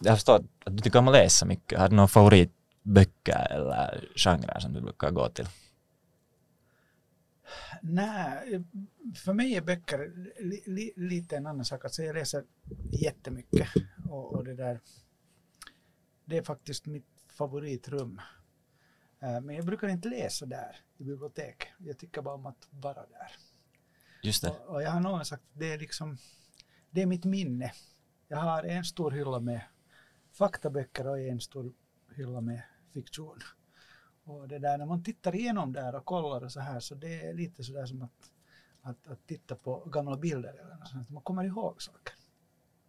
jag förstår att du tycker om att läsa mycket. Har du några favoritböcker eller genrer som du brukar gå till? Nej, för mig är böcker li, li, lite en annan sak. Alltså jag läser jättemycket och, och det där det är faktiskt mitt favoritrum. Eh, men jag brukar inte läsa där i bibliotek. Jag tycker bara om att vara där. Just det. Och, och jag har någon sagt att det är liksom det är mitt minne. Jag har en stor hylla med faktaböcker och en stor hylla med fiktion. Och det där när man tittar igenom där och kollar och så här så det är lite sådär som att, att, att titta på gamla bilder eller något sånt. Man kommer ihåg saker.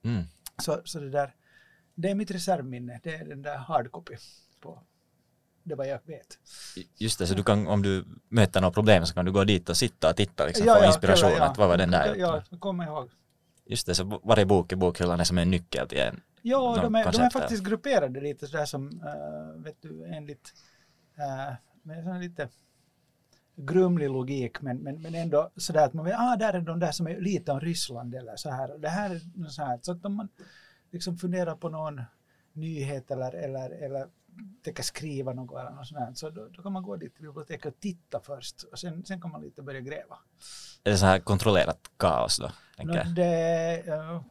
Mm. Så, så det där, det är mitt reservminne. Det är den där hardcopy på det vad jag vet. Just det, så du kan, om du möter något problem så kan du gå dit och sitta och titta liksom, ja, få inspiration. Ja, att vad var den där? Ja, jag kommer ihåg. Just det, så varje bok i bokhyllan är som en nyckel till en Ja, de är, de är faktiskt grupperade lite sådär som, uh, vet du, enligt uh, med lite grumlig logik men, men, men ändå sådär att man vet, ah där är de där som är lite om Ryssland eller så här. Det här är så här, så att om man liksom funderar på någon nyhet eller, eller, eller tänker skriva något eller något sånt så då, då, kan man gå dit till biblioteket och titta först och sen, sen kan man lite börja gräva. Är det så här kontrollerat kaos då? No, det, uh,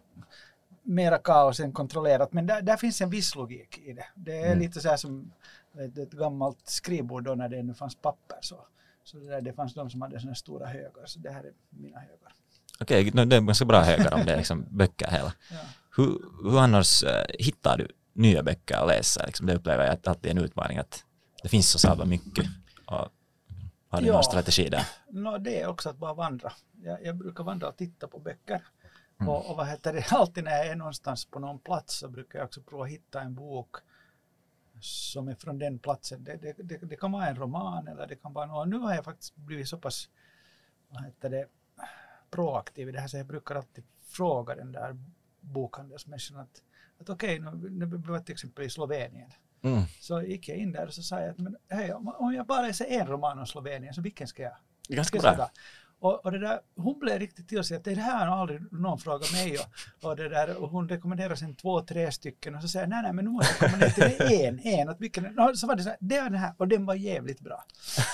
mera kaos än kontrollerat men där, där finns en viss logik i det. Det är mm. lite så här som ett, ett gammalt skrivbord då när det ännu fanns papper så, så det, där, det fanns de som hade sådana stora högar så det här är mina högar. Okej, okay, det är ganska bra högar om det är liksom böcker hela. Ja. Hur, hur annars äh, hittar du nya böcker att läsa? Liksom, det upplever jag att alltid är en utmaning att det finns så sabla mycket. Och har du ja, någon strategi där? No, det är också att bara vandra. Jag, jag brukar vandra och titta på böcker. Mm. Och, och, vad heter det, alltid när jag är någonstans på någon plats så brukar jag också prova hitta en bok som är från den platsen. Det, det, det, det kan vara en roman eller det kan vara något. Nu har jag faktiskt blivit så pass vad heter det, proaktiv i det här så jag brukar alltid fråga den där bokhandelsmänniskan att, att okej, okay, nu, nu var till exempel i Slovenien. Mm. Så gick jag in där och så sa jag att men, hej, om, om jag bara läser en roman om Slovenien så vilken ska jag? Ganska bra. Och, och det där, hon blev riktigt till sig att det här har aldrig någon frågat mig och, och, det där, och hon rekommenderar sen två, tre stycken och så säger jag nej, nej, men nu måste jag komma ner till en, en, att vilken, så var det så här, det är den här och den var jävligt bra.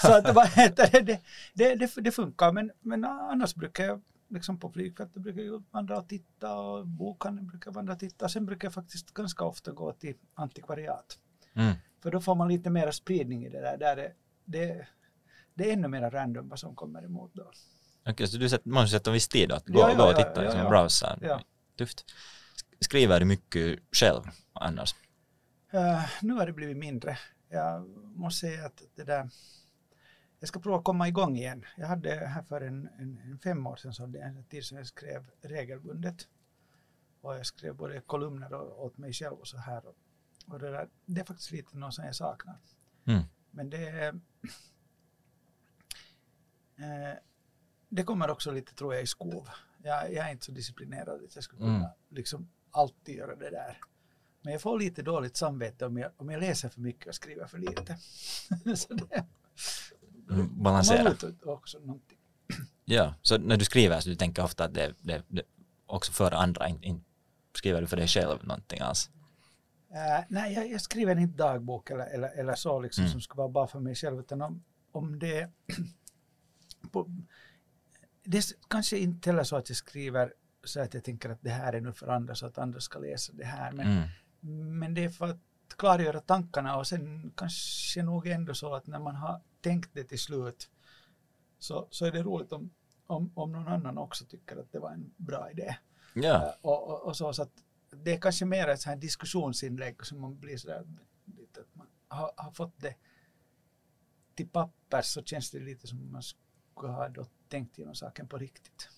Så att det, var, det, det, det, det funkar, men, men annars brukar jag liksom på flygfältet brukar jag vandra och titta och bokhandeln brukar vandra och titta. Sen brukar jag faktiskt ganska ofta gå till antikvariat. Mm. För då får man lite mer spridning i det där. där det, det, det är ännu mer random vad som kommer emot då. Okej, okay, så du sätter, man sätter en viss tid att gå, ja, ja, gå och titta, ja, liksom, ja, browsa. Ja. Tufft. Skriver du mycket själv annars? Uh, nu har det blivit mindre. Jag måste säga att det där jag ska prova att komma igång igen. Jag hade här för en, en, en fem år sedan så det en tid som jag skrev regelbundet. Och jag skrev både kolumner åt mig själv och så här. Och det, där, det är faktiskt lite något som jag saknar. Mm. Men det eh, det kommer också lite tror jag i skov. Jag, jag är inte så disciplinerad att jag skulle kunna mm. liksom alltid göra det där. Men jag får lite dåligt samvete om jag, om jag läser för mycket och skriver för lite. så det, balansera. Också någonting. Ja, så när du skriver så du tänker ofta att det, det, det också för andra, in, in, skriver du för dig själv någonting alls? Uh, nej, jag, jag, skriver inte dagbok eller, eller, eller så liksom mm. som ska vara bara för mig själv utan om, om det på, det är kanske inte heller så att jag skriver så att jag tänker att det här är nu för andra så att andra ska läsa det här men, mm. men det är för att klargöra tankarna och sen kanske nog ändå så att när man har tänkt det till slut så, så är det roligt om, om, om någon annan också tycker att det var en bra idé. Ja. Uh, och, och, och, så, så att det är kanske mer ett här diskussionsinlägg som man blir sådär lite att man har, har fått det till papper så känns det lite som man skulle ha då tänkt igenom saken på riktigt.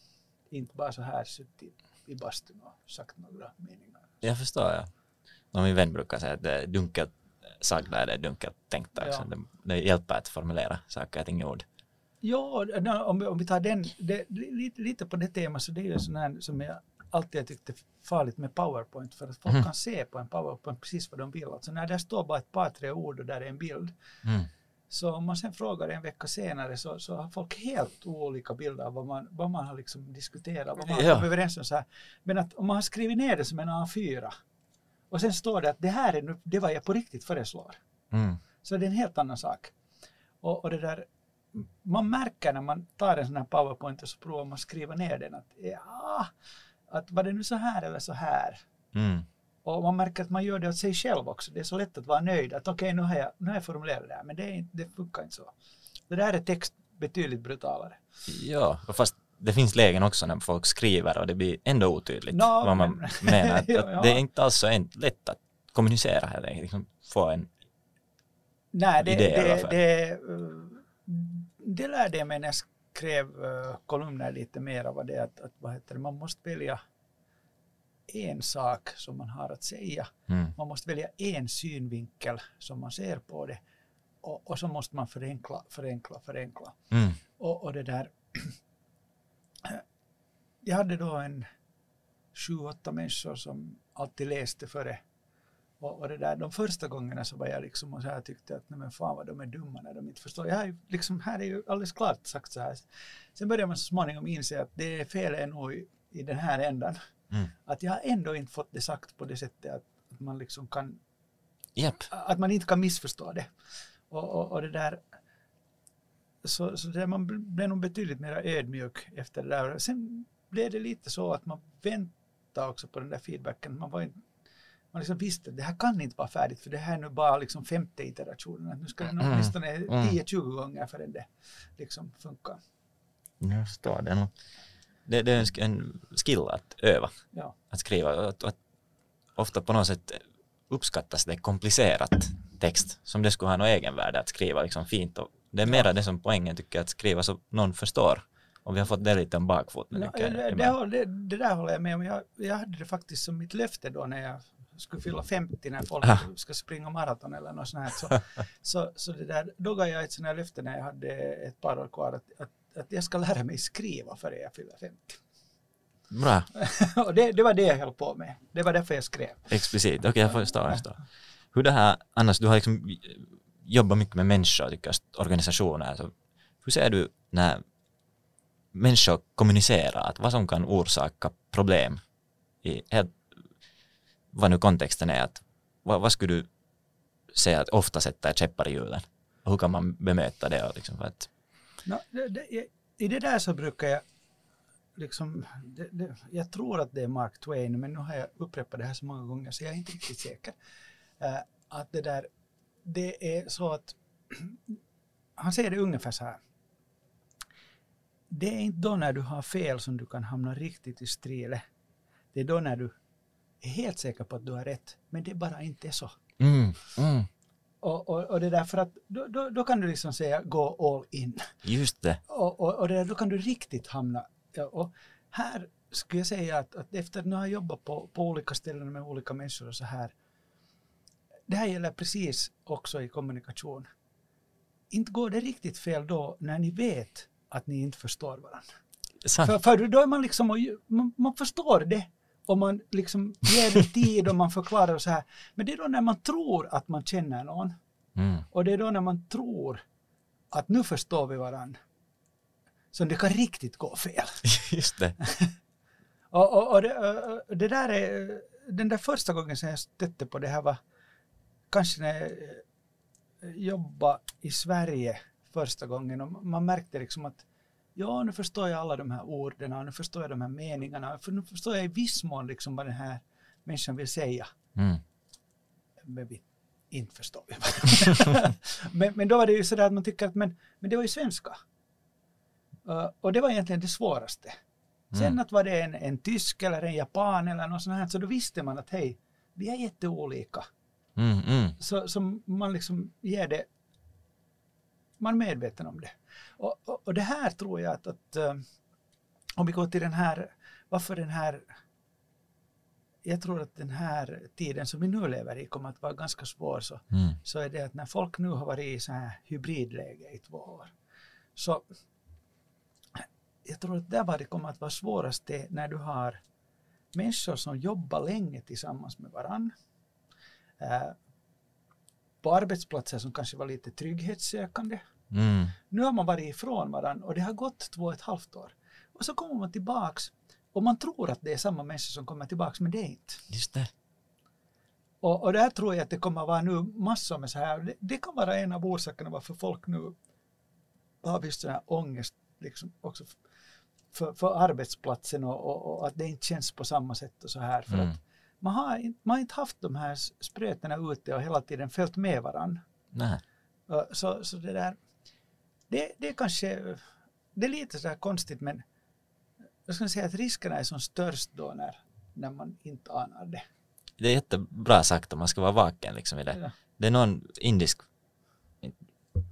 Inte bara så här suttit i bastun och sagt några meningar. Jag förstår, ja. Min vän brukar säga att det är dunkelt sagda är det dunkelt tänkta. Ja. Det, det hjälper att formulera saker till ord. Ja, om, om vi tar den, det, lite, lite på det temat så det är ju sån här som jag alltid har tyckt är farligt med powerpoint för att folk mm. kan se på en powerpoint precis vad de vill. Alltså när det står bara ett par tre ord och där är en bild mm. Så om man sen frågar en vecka senare så, så har folk helt olika bilder av vad man, vad man har liksom diskuterat, vad man har ja. kommit överens om. Så här. Men att om man har skrivit ner det som en A4 Och sen står det att det här är nu, det vad jag på riktigt föreslår. Mm. Så det är en helt annan sak. Och, och det där, man märker när man tar en sån här powerpoint och så provar man skriva ner den att ja, att var det nu så här eller så här? Mm. Och man märker att man gör det åt sig själv också. Det är så lätt att vara nöjd att okej okay, nu, har jag, nu har jag formulerat det här men det, är det funkar inte så. Det där är text betydligt brutalare. Ja, fast det finns lägen också när folk skriver och det blir ändå otydligt No, vad man men- menar. Att, Ja, ja. Det är inte alls så lätt att kommunicera heller, liksom få en Nej, det, idé i alla det, fall. det, det lärde jag mig när jag skrev eh, kolumner lite mer vad det att, att vad heter det, man måste välja en sak som man har att säga. mm, Man måste välja en synvinkel som man ser på det och, och så måste man förenkla, förenkla, förenkla. mm, Och, och det där. Jag hade då en sju, åtta människor som alltid läste före. Och, och det där, de första gångerna så var jag liksom och så här tyckte att nej men fan vad de är dumma när de inte förstår. Jag har liksom, här är ju alldeles klart sagt så här. Sen börjar man så småningom inse att det är fel är nog i, i den här ändan. Mm. Att jag har ändå inte fått det sagt på det sättet att, att man liksom kan Japp. att man inte kan missförstå det. Och, och, och det där, så, så där, man bl- blev nog betydligt mer ödmjuk efter det där. Sen blev det lite så att man väntade också på den där feedbacken. Man, var inte, man liksom visste att det här kan inte vara färdigt för det här är nu bara liksom femte iterationen. Att nu ska det nog Mm. åtminstone Mm. 10-20 gånger förrän det liksom funkar. Jag förstår det. Det, det är en sk- en skill att öva, Ja. att skriva. Att, att ofta på något sätt uppskattas det komplicerat text som det skulle ha något egenvärde att skriva liksom fint. Och det är mera det som poängen tycker att skriva så någon förstår. Och vi har fått det lite om bakfoten. Ja, tycker jag, det, det, det där håller jag med om. Jag, jag hade det faktiskt som mitt löfte då när jag skulle fylla 50 när folk Ah. ska springa maraton eller något sånt här. Så, så, så det där, då gav jag ett sånt här löfte när jag hade ett par år kvar att, att, att jag ska lära mig skriva före jag fyller 50. Bra, Och det, det var det jag höll på med. Det var därför jag skrev. explicit. Okej, jag förstår. Jag förstår. Hur det här, annars, du har liksom jobbat mycket med människor, tycker jag, organisationer. Så hur ser du när människor kommunicerar, att vad som kan orsaka problem i helt, vad nu kontexten är, att vad, vad skulle du säga att ofta sätter käppar i hjulen? Och hur kan man bemöta det? Och liksom för att, No, det, det, i- det där så brukar jag liksom, det, det, jag tror att det är Mark Twain, men nu har jag upprepat det här så många gånger så jag är inte riktigt säker. Uh, att det där, det är så att han säger det ungefär så här. Det är inte då när du har fel som du kan hamna riktigt i strile. Det är då när du är helt säker på att du har rätt, men det bara inte är så. mm, mm, och, och, och det är därför att då, då, då kan du liksom säga gå all in. just det. Och, och, och det, då kan du riktigt hamna. Och här skulle jag säga att, att efter att nu jag jobbat på, på olika ställen med olika människor och så här. Det här gäller precis också i kommunikation. Inte går det riktigt fel då när ni vet att ni inte förstår varandra. Sant. För, för då är man liksom, man, man förstår det och man liksom ger det tid och man förklarar så här. Men det är då när man tror att man känner någon Mm, och det är då när man tror att nu förstår vi varandra som det kan riktigt gå fel. just det. Och, och, och det, och det där är, den där första gången som jag stötte på det här var kanske när jag jobbade i Sverige första gången och man märkte liksom att ja, nu förstår jag alla de här orden och nu förstår jag de här meningarna, för nu förstår jag i viss mån liksom vad den här människan vill säga. Mm, Men vi inte förstår vi men, men då var det ju sådär att man tycker att men, men det var ju svenska. Uh, och det var egentligen det svåraste. Sen Mm. att var det en, en tysk eller en japan eller något sånt här, så då visste man att hej, vi är jätteolika. mm, mm. Så, så man liksom ger det, man är medveten om det. Och, och, och det här tror jag att, att eh, om vi går till den här, varför den här, jag tror att den här tiden som vi nu lever i kommer att vara ganska svår så, Mm. så är det att när folk nu har varit i så här hybridläge i två år så jag tror att där var det kommer att vara svårast det när du har människor som jobbar länge tillsammans med varann. På arbetsplatser som kanske var lite trygghetssökande. Mm. Nu har man varit ifrån varann och det har gått två och ett halvt år. Och så kommer man tillbaks och man tror att det är samma människor som kommer tillbaks men det är inte. Just det. Och, och där tror jag att det kommer vara nu massor med så här, det, det kan vara en av orsakerna varför folk nu har visst sån här ångest liksom också för, för arbetsplatsen och, och, och, att det inte känns på samma sätt och så här. För Mm. att man har, man har inte haft de här sprötena ute och hela tiden följt med. Nej. Uh, Så, så det där, det, det är kanske, det är lite så här konstigt men jag skulle säga att riskerna är som störst då när, när man inte anar det. Det är jättebra sagt om man ska vara vaken liksom i det. Ja. Det är någon indisk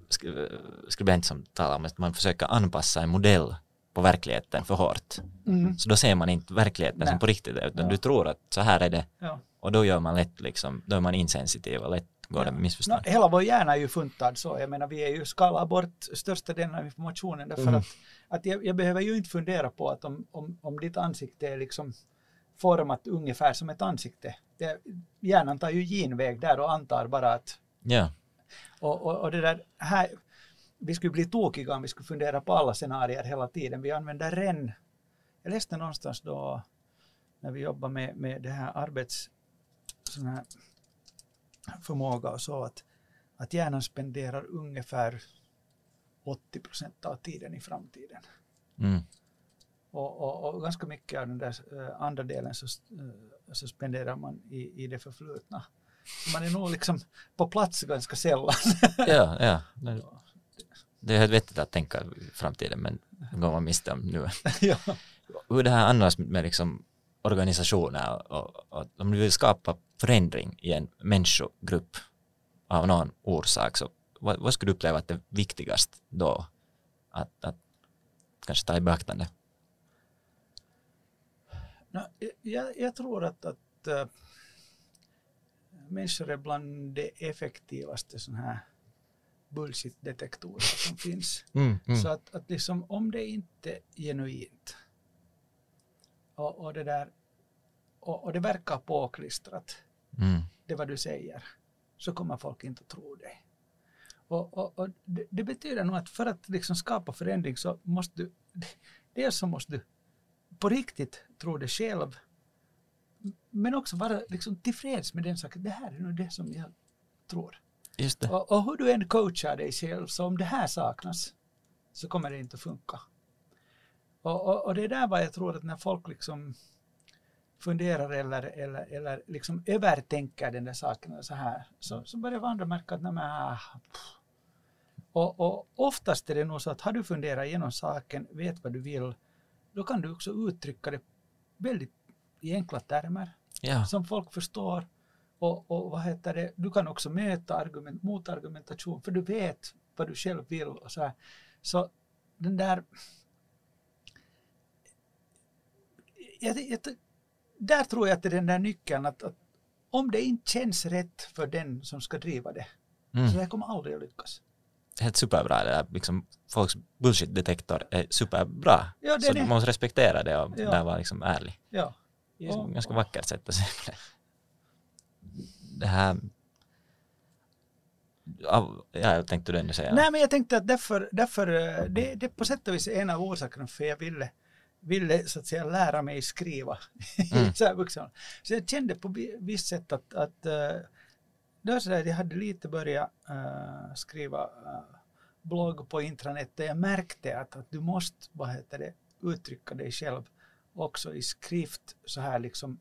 skri- skribent som talar om att man försöker anpassa en modell på verkligheten för hårt. Mm. Så då ser man inte verkligheten Nej. som på riktigt är, utan Ja. du tror att så här är det Ja. och då gör man lätt liksom, då är man insensitiv och lätt går det Ja. missförstånd. No, hela vår hjärna är ju funtad så. Jag menar, vi är ju skalar bort största delen av informationen därför Mm. att, att jag, jag behöver ju inte fundera på att om, om, om ditt ansikte är liksom format ungefär som ett ansikte. Det, hjärnan tar ju genväg där och antar bara att Ja, och, och, och det där här, vi skulle bli tokiga om vi skulle fundera på alla scenarier hela tiden. Vi använder REN. Jag läste någonstans då när vi jobbar med, med det här arbets sån här förmåga och så att, att hjärnan spenderar ungefär 80 procent av tiden i framtiden. mm. Och, och, och ganska mycket av den där eh, andra delen så, eh, så spenderar man i, i det förflutna. Man är nog liksom på plats ganska sällan. ja, ja. Det- är helt vettigt att tänka framtiden men det går man miste om nu. ja. Hur det här annars med liksom organisationer och, och, och om du vill skapa förändring i en människogrupp av någon orsak så vad, vad skulle du uppleva att det är viktigast då att, att kanske ta i beaktande? No, jag, jag tror att, att äh, människor är bland det effektivaste sån här bullshit-detektorer som finns. Mm, mm. Så att, att liksom, om det inte är genuint och, och det där och, och det verkar påklistrat, Mm. det vad du säger, så kommer folk inte att tro dig. Och, och, och det, det betyder nog att för att liksom skapa förändring så måste du, dels så måste du på riktigt tro det själv, men också vara liksom tillfreds med den saken. Det här är nog det som jag tror. Just det. Och, och hur du än coachar dig själv, så om det här saknas så kommer det inte att funka. Och, och, och det är där vad jag tror att när folk liksom funderar eller, eller, eller liksom övertänker den där saken så här, så, så börjar andra märka att nej, men, ah, och, och oftast är det nog så att har du funderat igenom saken, vet vad du vill, då kan du också uttrycka det väldigt i enkla termer Ja, som folk förstår. Och, och vad heter det, du kan också möta argument, motargumentation för du vet vad du själv vill och så här. Så den där jag, jag, där tror jag att det är den där nyckeln att, att om det inte känns rätt för den som ska driva det, mm. så det kommer aldrig att lyckas. helt superbra det där. Liksom, folks bullshit-detektor är superbra. Ja, så är. måste respektera det och Ja. där vara liksom ärlig. Ja. Det är ett ganska vackert sätt att se på det. Det här... Ja, jag tänkte du ännu säga. Nej, men jag tänkte att därför, därför eh, det, det är på sätt och vis en av orsakerna för jag ville, ville så att säga lära mig skriva. Mm. så, här vuxen. så jag kände på vi- visst sätt att, att eh, det så där, jag hade lite börjat eh, skriva eh, blogg på intranät och jag märkte att, att du måste, vad heter det, uttrycka dig själv också i skrift så här liksom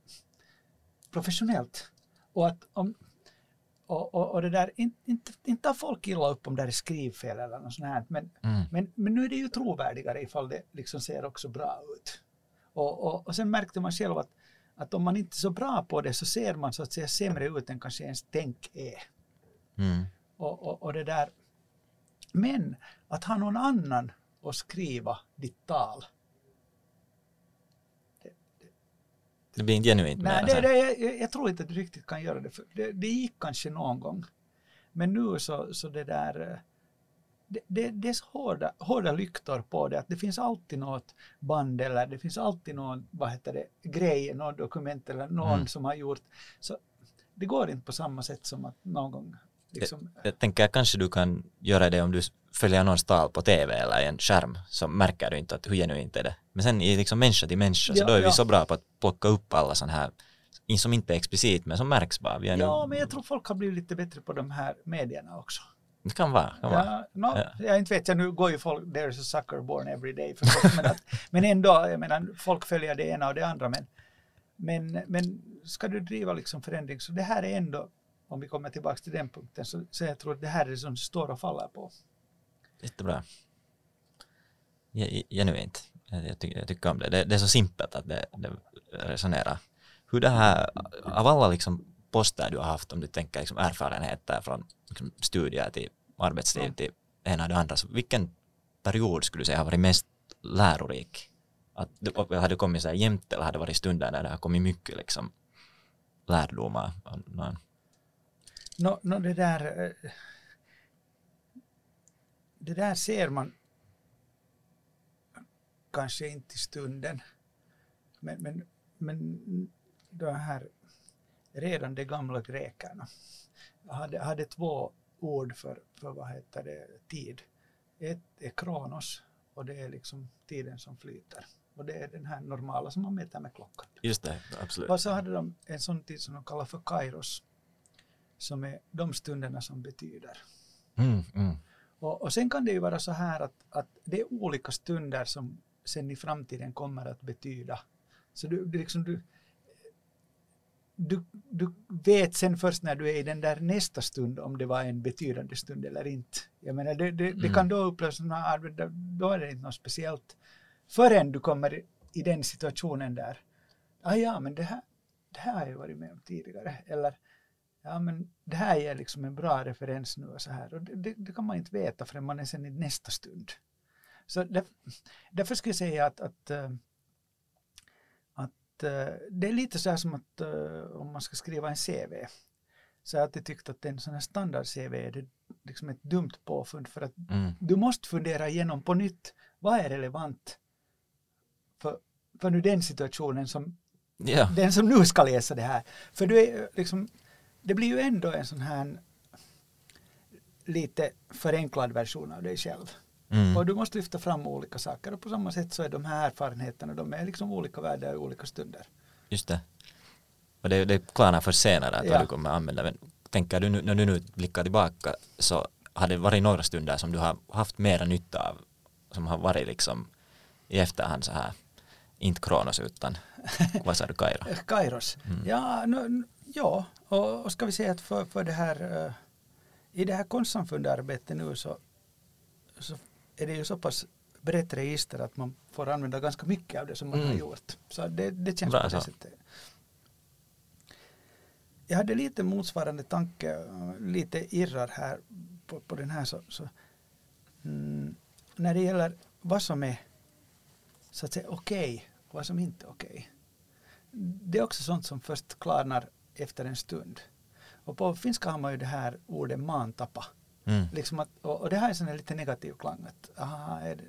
professionellt. Och att om, och, och, och det där, inte, inte, inte tar folk illa upp om det är skrivfel eller något sånt här, men, Mm. men, men nu är det ju trovärdigare ifall det liksom ser också bra ut. Och, och, och sen märkte man själv att, att om man inte är så bra på det så ser man så att säga sämre ut än kanske ens tänk är. Mm. Och, och, och det där. Men att ha någon annan att skriva ditt tal. Det blir inte genuint Nej, det, det, jag, jag tror inte att du riktigt kan göra det. För det, det gick kanske någon gång. Men nu så, så det där, eh, det, det, det är så hårda, hårda lyktor på det, att det finns alltid något band eller det finns alltid någon, vad heter det, grej, någon dokument eller någon Mm. som har gjort. Så det går inte på samma sätt som att någon gång liksom, Jag tänker kanske du kan göra det om du följer någons tal på tv eller en skärm så märker du inte att hur genuint är det. Men sen i liksom människa till människa så Ja, då är vi ja. så bra på att plocka upp alla sådana här som inte är explicit men som märks bara. Vi är Ja, nu, men jag tror folk har blivit lite bättre på de här medierna också. Det kan vara. Kan vara. Ja, no, Ja. Jag inte vet, jag, nu går ju folk, there's a sucker born every day förstås, men, att, men ändå, jag menar, folk följer det ena och det andra, men, men, men ska du driva liksom förändring, så det här är ändå, om vi kommer tillbaka till den punkten, så, så jag tror att det här är det som står och faller på. Jättebra. Ge- Genuint. Jag, tycker, jag tycker om det. det. Det är så simpelt att det, det resonerar. Hur det här, av alla liksom poster du har haft, om du tänker liksom erfarenheter från liksom studier till arbetsliv Ja. till ena och det andra, så vilken period skulle du säga har varit mest lärorik? Att har det kommit så här jämt eller har det varit stunder där det har kommit mycket liksom lärdomar? någon- Nå, nå, det där, eh, det där ser man kanske inte i stunden. Men, men, men de här redan de gamla grekerna hade, hade två ord för, för vad heter det, tid. Ett är kronos och det är liksom tiden som flyter. Och det är den här normala som man mäter med klockan. Just det, absolut. Och så hade de en sån tid som de kallar för kairos. Som är de stunderna som betyder. Mm, mm. Och, och sen kan det ju vara så här att, att det är olika stunder som sen i framtiden kommer att betyda. Så du, du, liksom, du, du, du vet sen först när du är i den där nästa stund om det var en betydande stund eller inte. Jag menar, det, det, det Mm. kan då upplevas som då är det inte något speciellt. Förrän du kommer i, i den situationen där, ah, ja men det här, det här har jag varit med om tidigare. Eller ja men det här är liksom en bra referens nu och så här. Och det, det, det kan man inte veta förrän man är sen i nästa stund. Så där, därför skulle jag säga att, att, eh, att eh, det är lite så här som att eh, om man ska skriva en CV. Så jag har alltid tyckt att en sån här standard-CV är det liksom ett dumt påfund för att Mm. du måste fundera igenom på nytt. Vad är relevant för, för nu den situationen som Ja, den som nu ska läsa det här. För du är liksom, det blir ju ändå en sån här lite förenklad version av dig själv. mm. Och du måste lyfta fram olika saker och på samma sätt så är de här erfarenheterna, de är liksom olika värda i olika stunder. Just det. Och det, det klarnar för senare att Ja. du kommer att använda. Men tänker du nu, när du nu blickar tillbaka så har det varit några stunder som du har haft mera nytta av som har varit liksom i efterhand så här inte Kronos utan vad sa du Kairo? Eh, Kairos. Mm. Ja, nu- ja, och, och ska vi säga att för, för det här eh, i det här konstsamfundarbetet nu så, så är det ju så pass brett register att man får använda ganska mycket av det som man har Mm. gjort. Så det, det känns Bra på det sättet. Jag hade lite motsvarande tanke, eh, lite irrar här på, på den här. Så, så, mm, när det gäller vad som är så att säga okej och vad som inte är okej. Det är också sånt som först klarnar efter en stund. Och på finska har man ju det här ordet mantapa. Mm. Liksom att, och, och det har en sån här lite negativ klang. Att, aha, är det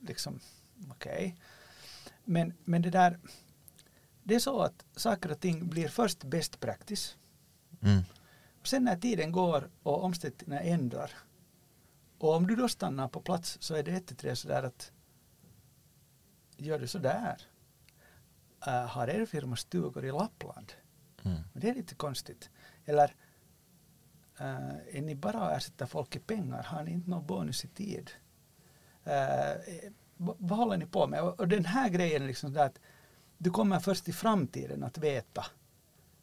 liksom okej. Men, men det där, det är så att saker och ting blir först best practice. Mm. Och sen när tiden går och omständigheterna ändrar och om du då stannar på plats så är det ett till tre sådär att gör du sådär? Uh, har er firma stugor i Lappland? Mm. Det är lite konstigt. Eller uh, är ni bara att ersätta folk i pengar? Har ni inte någon bonus i tid? Uh, vad, håller ni på med? Och, och den här grejen är liksom där att du kommer först i framtiden att veta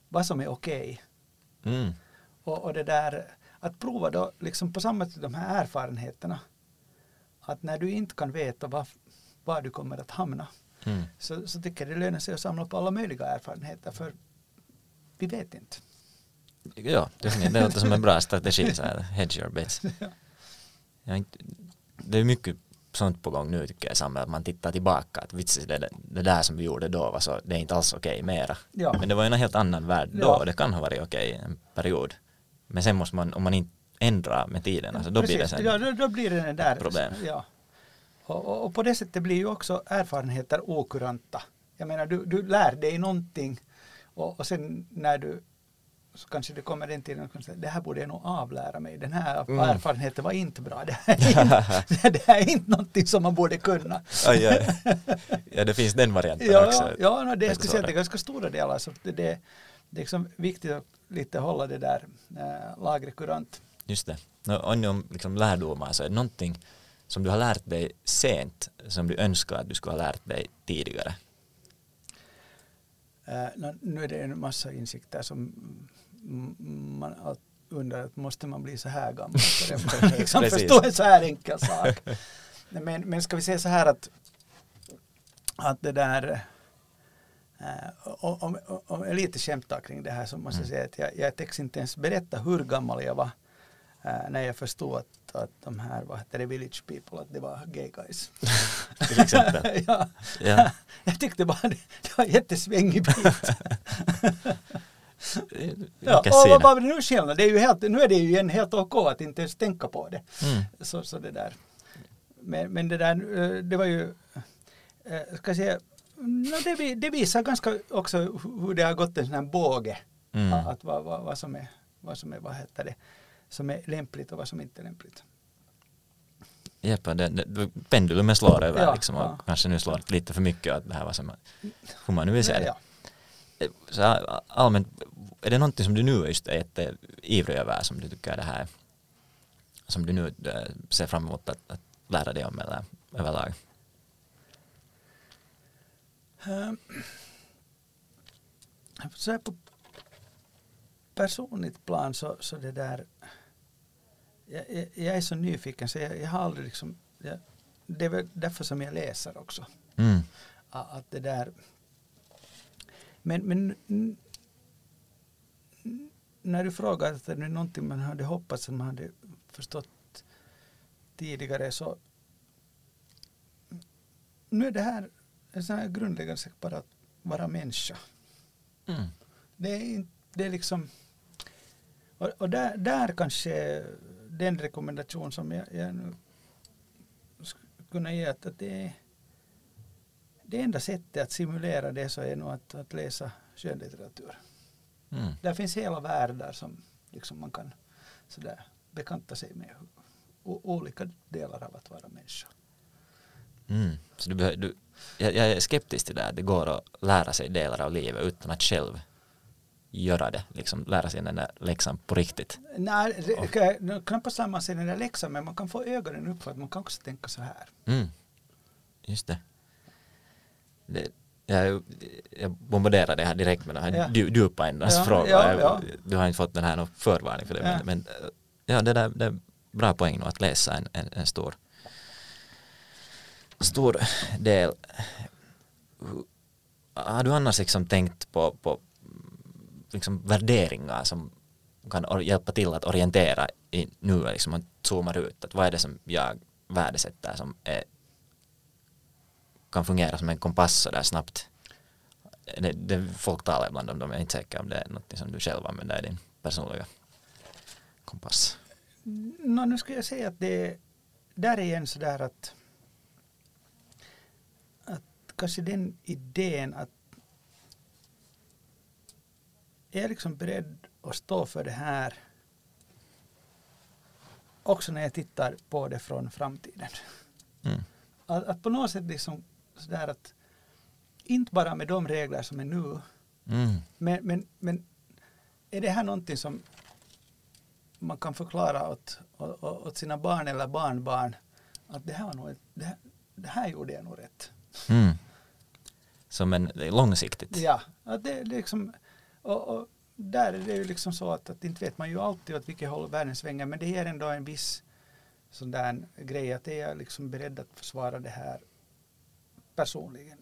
vad som är okej. Mm. Och, och det där att prova då liksom på samma sätt de här erfarenheterna. Att när du inte kan veta var, var du kommer att hamna Mm. så, så tycker jag det lönar sig att samla på alla möjliga erfarenheter för vi vet inte. Ja. Det låter som en bra strategi, så här, hedge your bets. Inte- det är mycket sånt på gång nu tycker jag i samhället, att man tittar tillbaka, att vitsi, det, det där som vi gjorde då var så, det är inte alls okej mera. Ja. Men det var ju en helt annan värld då, Ja. det kan ha varit okej en period. Men sen måste man, om man inte ändrar med tiden, alltså, då blir det sen ja, då, då blir det den där. problem. Ja. Och, och, och på det sättet blir ju också erfarenheter okuranta. Jag menar, du, du lär dig någonting och, och sen när du så kanske det kommer en tid och kan säga, det här borde jag nog avlära mig. Den här Mm. erfarenheten var inte bra. Det här, är inte, det här är inte någonting som man borde kunna. Aj, aj. Ja, det finns den varianten Ja, också. ja, ja no, det är speciellt i ganska stora delar. Så det, det, det är liksom viktigt att lite hålla det där äh, lagret kurant. Just det. No, om liksom lärdomar så är det någonting som du har lärt dig sent som du önskar att du skulle ha lärt dig tidigare? Uh, no, nu är det en massa insikter som man undrar, måste man bli så här gammal för att man liksom förstå en så här enkel sak? Men, men ska vi säga så här att, att det där Uh, om, om, om jag lite skämtar kring det här så måste jag mm. säga att jag, jag täcks inte ens berätta hur gammal jag var uh, när jag förstod att, att de här, vad heter det, village people, att det var gay guys. Till exempel? ja. ja. jag tyckte bara det, det var jättesvängig bit. ja, och vad är det nu skillnad? Det är ju helt, nu är det ju en helt okej att inte ens tänka på det. Mm. Så, så det där. Men, men det där, eh, det var ju, ska jag säga, no, det, det, visar ganska också hur det har gått en sån här båge. Mm. Att vad, vad, vad, som är, vad som är, vad heter det, som är lämpligt och vad som inte är lämpligt. Jepp, pendulumen slår över ja, liksom, och ja. kanske nu slår lite för mycket att det här var som hur man nu vill se det. Ja. Eh, så allmänt, är det någonting som du nu just är jätteivrig över som du tycker det här som du nu eh, ser fram emot att, att lära dig om eller överlag? Um, så här på personligt plan så, så det där jag, jag, jag är så nyfiken så jag, jag har aldrig liksom det är väl därför som jag läser också. Mm. Att, att det där men, men när du frågar att det är någonting man hade hoppats att man hade förstått tidigare så nu är det här en sån här grundläggande sak bara att vara människa. Mm. Det, är, det är liksom och, och där, där kanske den rekommendation som jag, jag nu skulle kunna ge att, att det är det enda sättet att simulera det så är nog att, att läsa skönlitteratur. Mm. Där finns hela världar som liksom man kan sådär bekanta sig med olika delar av att vara människa. Mm. Så du, du, jag, jag, är skeptisk till det, att det går att lära sig delar av livet utan att själv göra det, liksom lära sig den där läxan på riktigt. Nej, knappast lär man sig den där läxan men man kan få ögonen upp för att man kan också tänka så här. Mm. Just det. det jag, jag bombarderar det här direkt med den här ja. djupa ändans ja, fråga. Ja, ja. Du har inte fått den här någon förvarning för det. Men, men, ja, det, där, det är bra poäng nog att läsa en, en, en stor stor del. Har du annars liksom tänkt på, på liksom värderingar som kan hjälpa till att orientera i nu, liksom man zoomar ut, att vad är det som jag värdesätter som är, kan fungera som en kompass där snabbt. Det, det, folk talar ibland om, de är inte säkra om det är något som du själv använder i din personliga kompass. No, nu skulle jag säga att det där är igen sådär att kanske den idén att är liksom beredd att stå för det här också när jag tittar på det från framtiden. Mm. Att, att, på något sätt liksom sådär att inte bara med de regler som är nu mm. men, men, men är det här någonting som man kan förklara åt, åt, åt sina barn eller barnbarn att det här, var nog, det här, det här gjorde jag nog rätt. Mm. Som en långsiktigt. Ja, att det, det liksom, och, och, där är det ju liksom så att, att inte vet man ju alltid åt vilket håll världen svänger men det ger ändå en viss sån där grej att är jag liksom beredd att försvara det här personligen.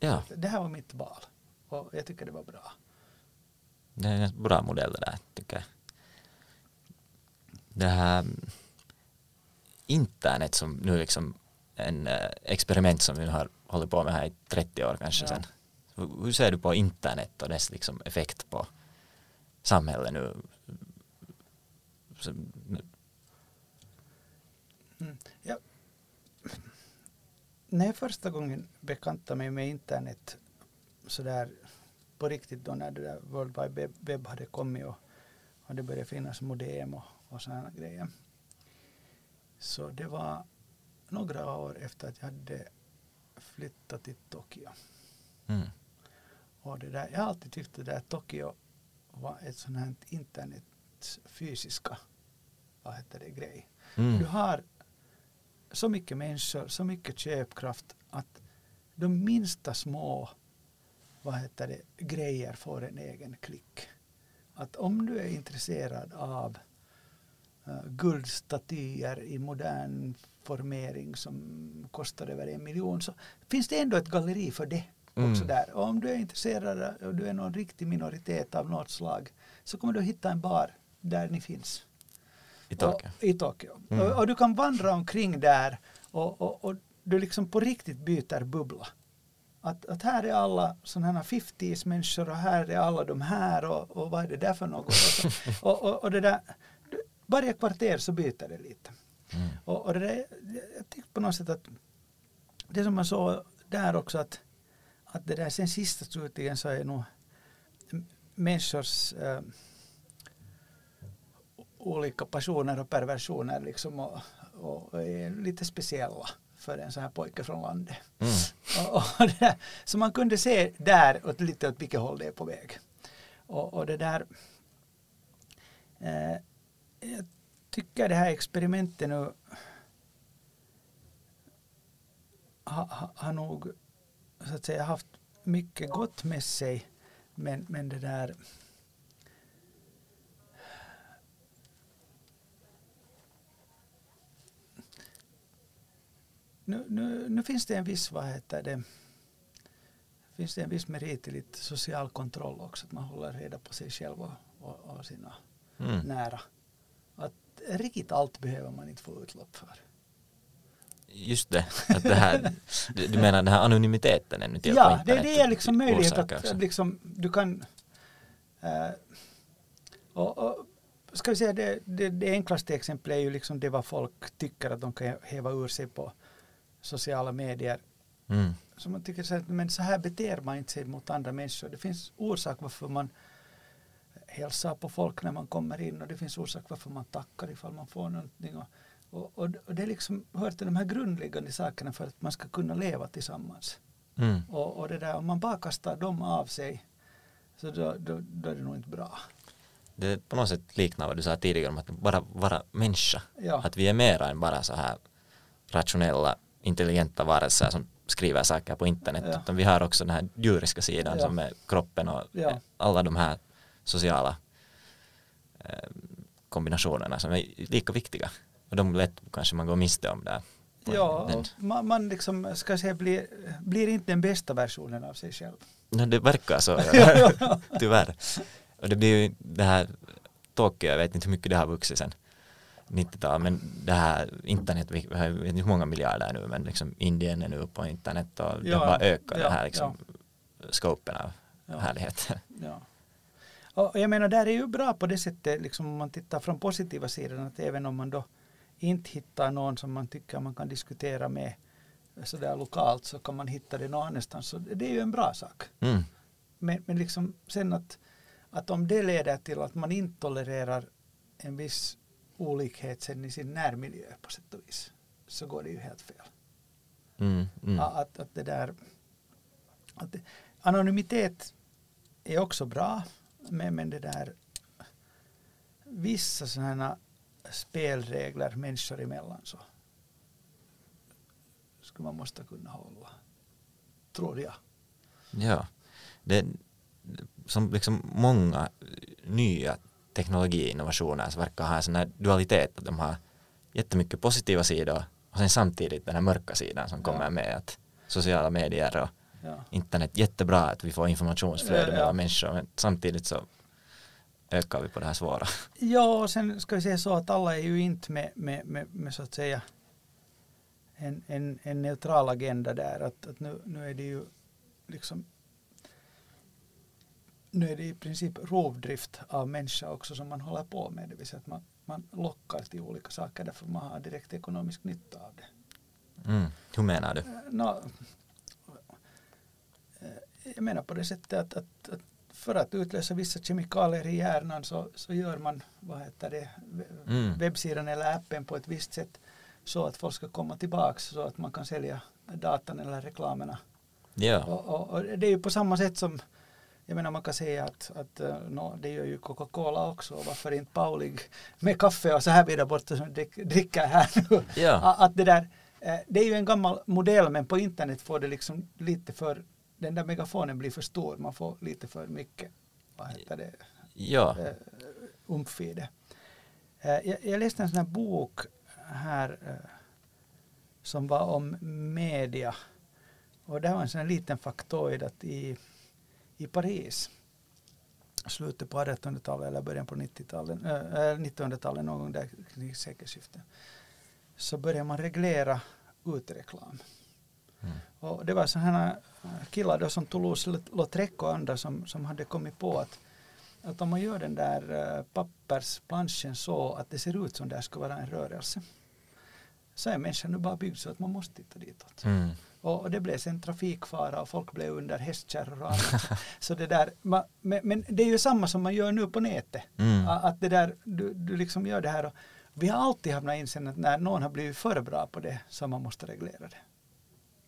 Ja. Det här var mitt val och jag tycker det var bra. Det är en bra modell det där tycker jag. Det här internet som nu liksom en eh, experiment som vi har hållit på med här i 30 år kanske ja. sen. Hur ser du på internet och dess liksom effekt på samhället nu? Mm. Ja. När jag första gången bekantade mig med internet sådär på riktigt då när det där World Wide Web hade kommit och, och det började finnas modem och, och sådana grejer. Så det var några år efter att jag hade flyttat till Tokyo. Mm. Och det där, jag har alltid tyckt det där Tokyo var ett sånt här internets fysiska vad heter det, grej. Mm. Du har så mycket människor, så mycket köpkraft att de minsta små vad heter det, grejer får en egen klick. Att om du är intresserad av uh, guldstatyer i modern formering som kostar över en miljon så finns det ändå ett galleri för det. Mm. Också där. Och om du är intresserad och du är någon riktig minoritet av något slag så kommer du hitta en bar där ni finns. I Tokyo? Och, I Tokyo. Mm. Och, och, du kan vandra omkring där och, och, och, du liksom på riktigt byter bubbla. Att, att här är alla sådana här 50s människor och här är alla de här och, och vad är det där för något? Och, och, och, det där, varje kvarter så byter det lite. Mm. Och, och det där, jag tyckte på något sätt att det som man såg där också att, att det där sen sista slutligen så är nog människors äh, olika passioner och perversioner liksom och, och är lite speciella för en sån här pojke från landet. Mm. Och, och det, så man kunde se där åt lite åt vilket håll det är på väg. Och, och det där eh, jag tycker det här experimentet nu har ha, ha nog så att säga haft mycket gott med sig men, men det där nu, nu, nu finns det en viss, vad heter det, finns det en viss merit i lite social kontroll också, att man håller reda på sig själv och, och, och sina mm. nära. Att riktigt allt behöver man inte få utlopp för. Just det, att det här, du menar den här anonymiteten ännu till Ja, det, det är liksom möjlighet att liksom, du kan äh, och, och, ska vi säga det, det, det enklaste exemplet är ju liksom det vad folk tycker att de kan häva ur sig på sociala medier. Mm. Så man tycker så här, men så här beter man inte sig mot andra människor. Det finns orsak varför man hälsar på folk när man kommer in och det finns orsak varför man tackar ifall man får någonting. Och, och, och, och det är liksom hör till de här grundläggande sakerna för att man ska kunna leva tillsammans. Mm. Och, och det där, om man bara kastar dem av sig så då, då, då är det nog inte bra. Det på något sätt liknar vad du sa tidigare om att bara vara människa. Ja. Att vi är mera än bara så här rationella intelligenta varelser som skriver saker på internet ja. utan vi har också den här djuriska sidan ja. som är kroppen och ja. alla de här sociala eh, kombinationerna som är lika viktiga och de lätt kanske man går miste om där. Ja, man, man liksom ska säga blir, blir inte den bästa versionen av sig själv. No, det verkar så, tyvärr. Och det blir ju det här Tokyo, jag vet inte hur mycket det har vuxit sen. 90-tal, men det här internet, vi har hur många miljarder nu, men liksom Indien är nu på internet och ja, det bara ökar ja, det här liksom ja. scopen av ja. härlighet. Ja. Och jag menar, där är ju bra på det sättet, liksom om man tittar från positiva sidan, att även om man då inte hittar någon som man tycker man kan diskutera med sådär lokalt så kan man hitta det någon annanstans. Så det är ju en bra sak. Mm. Men, men liksom sen att, att om det leder till att man inte tolererar en viss olikhet sen i sin närmiljö på sätt och vis så går det ju helt fel. Mm, mm. Att, att det där att det, anonymitet är också bra men, men det där vissa sådana spelregler människor emellan så skulle man måste kunna hålla tror jag. Ja, det som liksom många nya teknologiinnovationer så verkar ha en sån här dualitet att de har jättemycket positiva sidor och sen samtidigt den här mörka sidan som kommer med att sociala medier och ja. internet jättebra att vi får informationsflöde ja, mellan människor men samtidigt så ökar vi på det här svåra. Ja, och sen ska vi säga så att alla är ju inte med, med, med, med så att säga en, en, en neutral agenda där. Att, att nu, nu är det ju liksom nu är det i princip rovdrift av människa också som man håller på med. Det vill säga att man, man lockar till olika saker därför man har direkt ekonomisk nytta av det. Mm. Hur menar du? Eh, no, eh, jag menar på det sättet att, att, att, för att utlösa vissa kemikalier i hjärnan så, så gör man vad heter det, mm. webbsidan eller appen på ett visst sätt så att folk ska komma tillbaks så att man kan sälja datan eller reklamerna. Ja. Och, och, och det är ju på samma sätt som jag menar man kan säga att, att uh, no, det gör ju Coca-Cola också varför inte Paulig med kaffe och så här vidare borta som dricker här nu. Ja. Att det där, uh, det är ju en gammal modell men på internet får det liksom lite för, den där megafonen blir för stor, man får lite för mycket, vad heter det, Ja, uh, umf i det. Uh, jag, jag läste en sån här bok här uh, som var om media och det var en sån här liten faktoid att i, i Paris slutet på 1800-talet eller början på 90-talet, äh, 1900-talet någon gång där kring sekelskiftet så började man reglera utereklam. Mm. Och det var sådana killar då som Toulouse-Lautrec och andra som, som hade kommit på att, att om man gör den där uh, pappersplanschen så att det ser ut som det ska vara en rörelse så är människan nu bara byggd så att man måste titta ditåt. mm. Och, och det blev sen trafikfara och folk blev under hästkärror och annat. så det där, man, men, men, det är ju samma som man gör nu på nätet. Mm. Att det där, du, du liksom gör det här och vi har alltid hamnat inse att när någon har blivit för bra på det så man måste reglera det.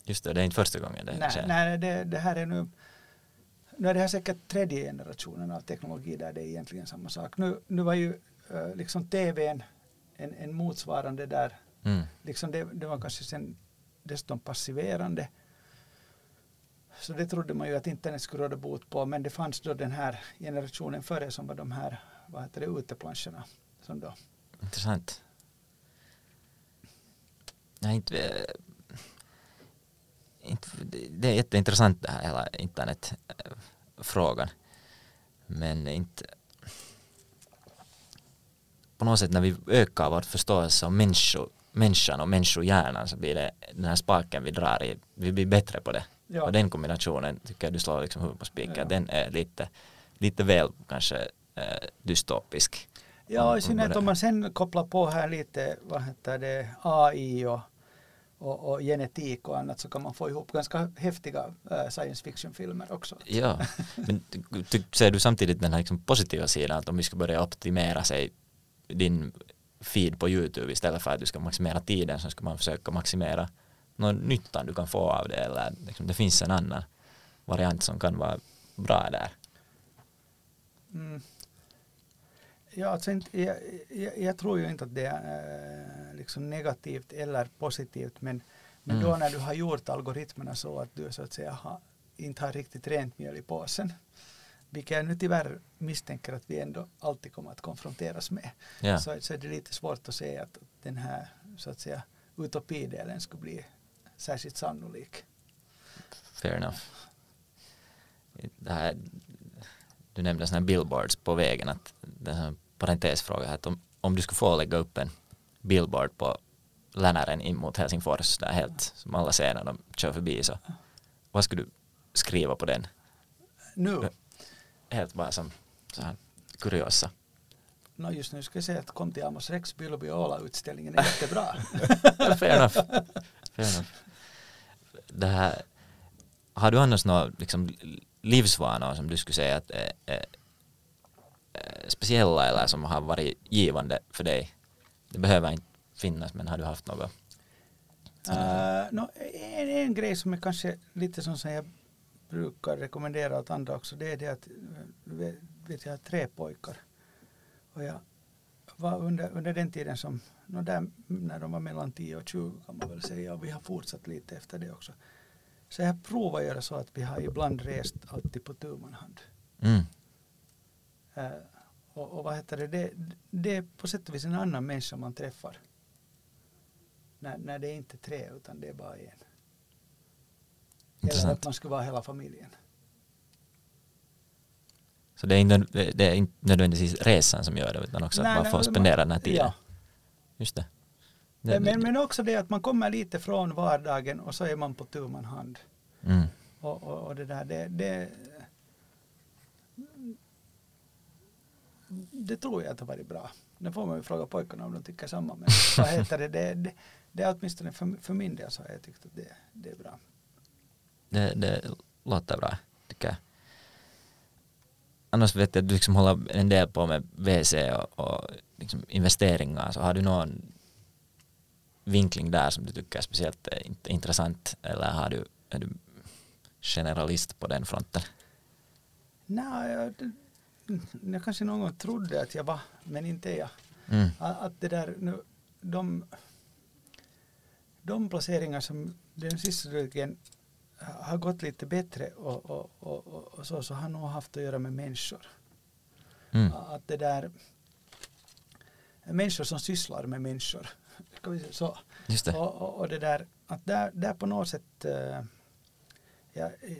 Just det, det är inte första gången det nej, nej det, det här är nu nu är det här säkert tredje generationen av teknologi där det är egentligen samma sak. Nu, nu var ju uh, liksom tvn en, en motsvarande där Mm. liksom det, det var kanske sen dessutom passiverande. Så det trodde man ju att internet skulle råda bot på men det fanns då den här generationen före som var de här vad heter det, uteplanscherna. Som då. Intressant. Nej, inte, eh, inte, det är jätteintressant det här hela internetfrågan. Men inte på något sätt när vi ökar vår förståelse om människor, människan och människohjärnan så blir det den här spaken vi drar i, vi blir bättre på det. Ja. Och den kombinationen tycker jag du slår liksom huvudet på spiken. Ja. Den är lite, lite väl kanske eh, dystopisk. Ja, i synnerhet om om man sen kopplar på här lite vad heter det, AI och, och, och genetik och annat så kan man få ihop ganska häftiga äh, science fiction-filmer också. Ja, men ty- ser du samtidigt den här liksom positiva sidan att om vi ska börja optimera sig din feed på YouTube istället för att du ska maximera tiden så ska man försöka maximera någon nyttan du kan få av det eller liksom, det finns en annan variant som kan vara bra där. Mm. Ja, alltså inte, jag, jag, jag tror ju inte att det är äh, liksom negativt eller positivt men, men Mm. då när du har gjort algoritmerna så att du så att säga har, inte har riktigt rent mjöl i påsen vilket jag nu tyvärr misstänker att vi ändå alltid kommer att konfronteras med Ja, så, så är det lite svårt att se att den här så att säga utopidelen skulle bli särskilt sannolik. fair enough. Det här, du nämnde sådana här billboards på vägen att det är en parentesfråga här att om, om du skulle få lägga upp en billboard på Länären in mot Helsingfors där helt som alla ser när de kör förbi så vad skulle du skriva på den? Nu, Helt bara som så här kuriosa. no just nu ska jag säga att kom till Amos Rex Bilby utställningen är jättebra. fair enough. Fair enough. Det här, har du annars några liksom, livsvanor som du skulle säga att är speciella eller som har varit givande för dig? Det behöver inte finnas men har du haft något? Uh, no, en, en grej som är kanske lite som, jag brukar rekommendera åt andra också det är det att eh, vet, jag har tre pojkar och jag var under, under den tiden som no, där, när de var mellan 10 och 20 kan man väl säga och vi har fortsatt lite efter det också så jag att göra så att vi har ibland rest alltid på tu hand Mm. Eh, och, och vad heter det? det, det är på sätt och vis en annan människa man träffar. När, när det är inte tre utan det är bara en. Eller att man ska vara hela familjen. Så det är, inte, det är inte nödvändigtvis resan som gör det utan också Nej, att man nej, får spendera man- den här tiden. Ja. Just det. det, Men, men också det att man kommer lite från vardagen och så är man på tu man hand. mm. Och, och, och det där, det, det, det tror jag att har varit bra. Nu får man ju fråga pojkarna om de tycker samma. Men vad heter det? Det, det, det är åtminstone för, för min del så har jag tyckt att det, det är bra. Det, det låter bra, tycker jag. Annars vet jag att du liksom håller en del på med VC och, och liksom investeringar, så har du någon vinkling där som du tycker är speciellt int- intressant eller har du, är du generalist på den fronten? Nej, jag, jag kanske någon gång trodde att jag var, men inte är jag. Mm. Att, det där, nu, de, de placeringar som den sista trilogin har gått lite bättre och, och, och, och, så, så har nog haft att göra med människor. Mm. Att det där, människor som sysslar med människor. Så. Just det. Och, och, det där, att där, där på något sätt, uh, ja, eh,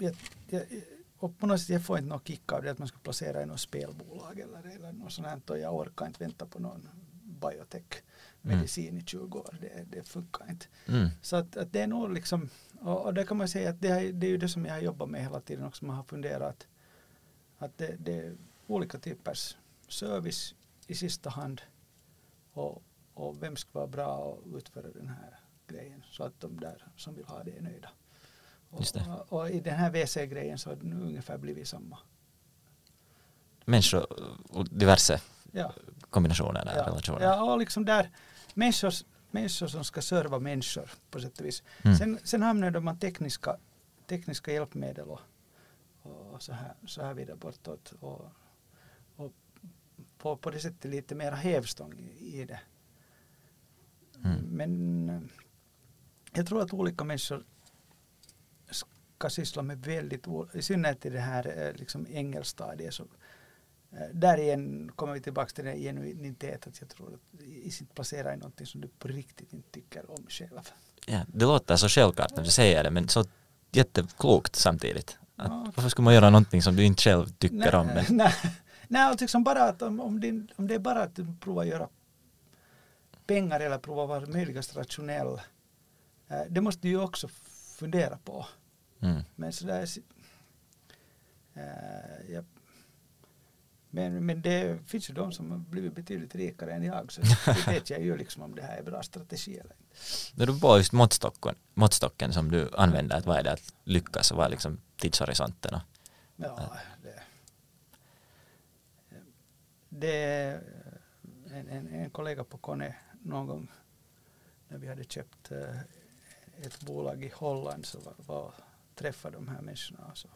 jag, jag, och på något sätt jag får inte någon kick av det att man ska placera i något spelbolag eller, eller något sånt och jag orkar inte vänta på någon biotech medicin i 20 år, det, det funkar inte. Mm. Så att, att det är nog liksom, och, och det kan man säga att det, det är ju det som jag har jobbat med hela tiden också, man har funderat att det, det är olika typers service i sista hand och, och vem ska vara bra att utföra den här grejen så att de där som vill ha det är nöjda. Och, och, i den här WC-grejen så har det nu ungefär blivit samma. Människor och diverse Ja. kombinationer Ja, relationer. ja, och liksom där människor, människor som ska serva människor på sätt och vis. Mm. Sen, sen använder man tekniska, tekniska hjälpmedel och, och så, här, så här vidare bortåt. Och, och på, på det sättet lite mera hävstång i, i det. Mm. Men eh, jag tror att olika människor ska syssla med väldigt, i synnerhet i det här eh, liksom ängelstadiet. Så, eh, där igen kommer vi tillbaka till den genuinitet att jag tror att i sitt placera i någonting som du på riktigt inte tycker om själv. Ja, det låter så självklart när du säger det men så jätteklokt samtidigt. Att Ja. Varför skulle man göra någonting som du inte själv tycker Nej, om? Men, Nej, nej liksom bara att om, om, din, om det är bara att du provar göra pengar eller prova vara möjligast rationell. eh, Det måste du ju också fundera på. Mm. Men sådär, si- eh, ja. men, men det finns ju de som har blivit betydligt rikare än jag så det vet jag ju liksom om det här är bra strategi eller inte. När du på just måttstocken, måttstocken som du använder, att vad är det att lyckas och vad är liksom tidshorisonten? Och, Ja, det, det en, en, en kollega på Kone någon gång när vi hade köpt eh, ett bolag i Holland så var, var träffade de här människorna och så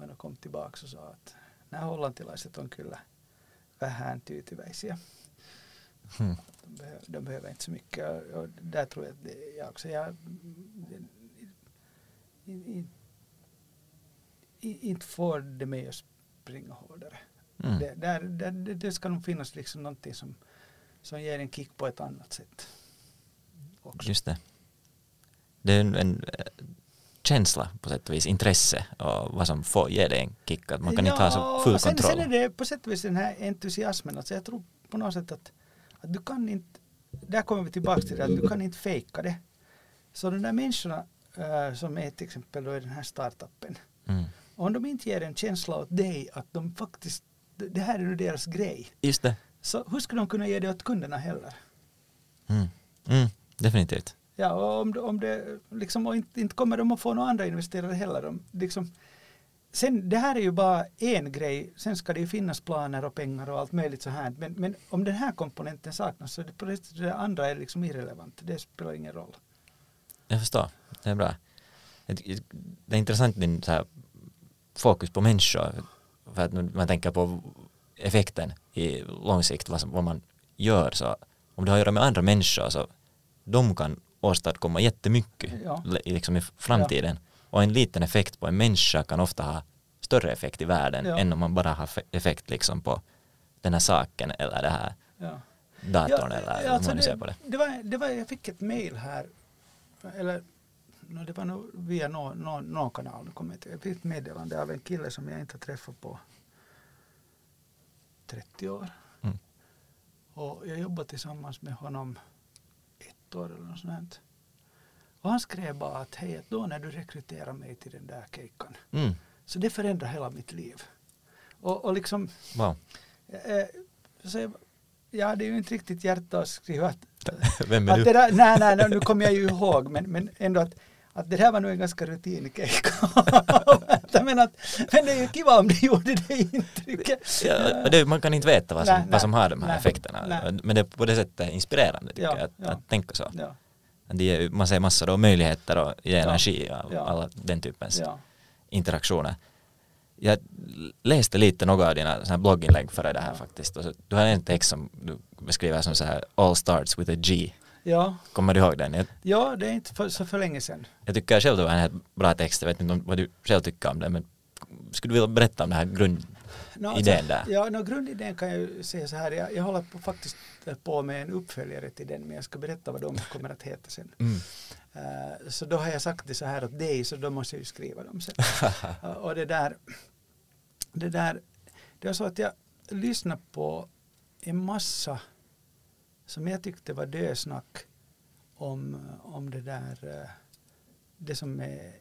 och de kom tillbaka och sa att nämä hollantilaiset on kyllä vähän tyytyväisiä. hmm. De, behöver, de behöver inte så mycket och, och där tror jag att jag också, jag, inte får det mig att springa hårdare. mm. Det, där, där, det, det ska nog finnas liksom någonting som, som ger en kick på ett annat sätt. Också. Just det. Det är en, en känsla på sätt och vis, intresse och vad som får ge dig en kick. Att man kan inte ha så full sen, kontroll. Sen är det på sätt och vis den här entusiasmen. Alltså jag tror på något sätt att, att du kan inte, där kommer vi tillbaka till det, att du kan inte fejka det. Så de där människorna äh, som är till exempel då i den här startupen, Mm. om de inte ger en känsla åt dig att de faktiskt, det det här är nu deras grej, Just det. så hur ska de kunna ge det åt kunderna heller? Mm. Mm. Definitivt. Ja, och om, det- om det liksom, och inte, inte kommer de att få några andra investerare heller. De, liksom, sen, det här är ju bara en grej, sen ska det ju finnas planer och pengar och allt möjligt så här. Men, men om den här komponenten saknas så det, på det, det andra är liksom irrelevant. Det spelar ingen roll. Jag förstår. Det är bra. Det är intressant din så här, fokus på människor. För att man tänker på effekten i lång sikt, vad, som, vad man gör. Så om det har att göra med andra människor så de kan åstadkomma jättemycket Ja. liksom i framtiden. Och en liten effekt på en människa kan ofta ha större effekt i världen Ja. än om man bara har fe- effekt liksom på den här saken eller det här Ja. datorn eller hur alltså man nu ser på det. Det var, det var, jag fick ett mail här, eller no, det var nog via någon nå, nå kanal, jag fick ett meddelande av en kille som jag inte har träffat på 30 år. Mm. Och jag jobbade tillsammans med honom ett år eller något sånt. Och han skrev bara att hej, att då när du rekryterar mig till den där kejkan, Mm. så det förändrar hela mitt liv. Och, och liksom, Wow. eh, så jag, ja det är ju inte riktigt hjärta att skriva att Vem är att du? det där, nej, nej, nej, nu kommer jag ju ihåg, men, men ändå att, att det här var nog en ganska rutinkejka. men, att, men det är ju kiva om det gjorde det intrycket. Ja, det, man kan inte veta vad som, Nej, vad som har de här nej, effekterna. nej. Men det är på det sättet inspirerande tycker Ja, jag att, ja. att tänka så. Ja, Det ger, man ser massor av möjligheter och ger energi och alla den typens interaktioner. Jag läste lite några av dina såna blogginlägg före det här faktiskt. Så, du har en text som du beskriver som så här All starts with a G. Ja, Kommer du ihåg den? Ja det är inte för, så för länge sedan. jag tycker själv det var en helt bra text. Jag vet inte vad du själv tycker om det men skulle du vilja berätta om den här grund... No, Idén där. Ja, no, grundidén kan jag säga så här. Jag, jag håller på, faktiskt på med en uppföljare till den men jag ska berätta vad de kommer att heta sen. Mm. Eh, så då har jag sagt det så här åt dig så då måste jag ju skriva dem sen. Uh, och det där, det där, det var så att jag lyssnade på en massa som jag tyckte var dösnack om, om det där, eh, det som är,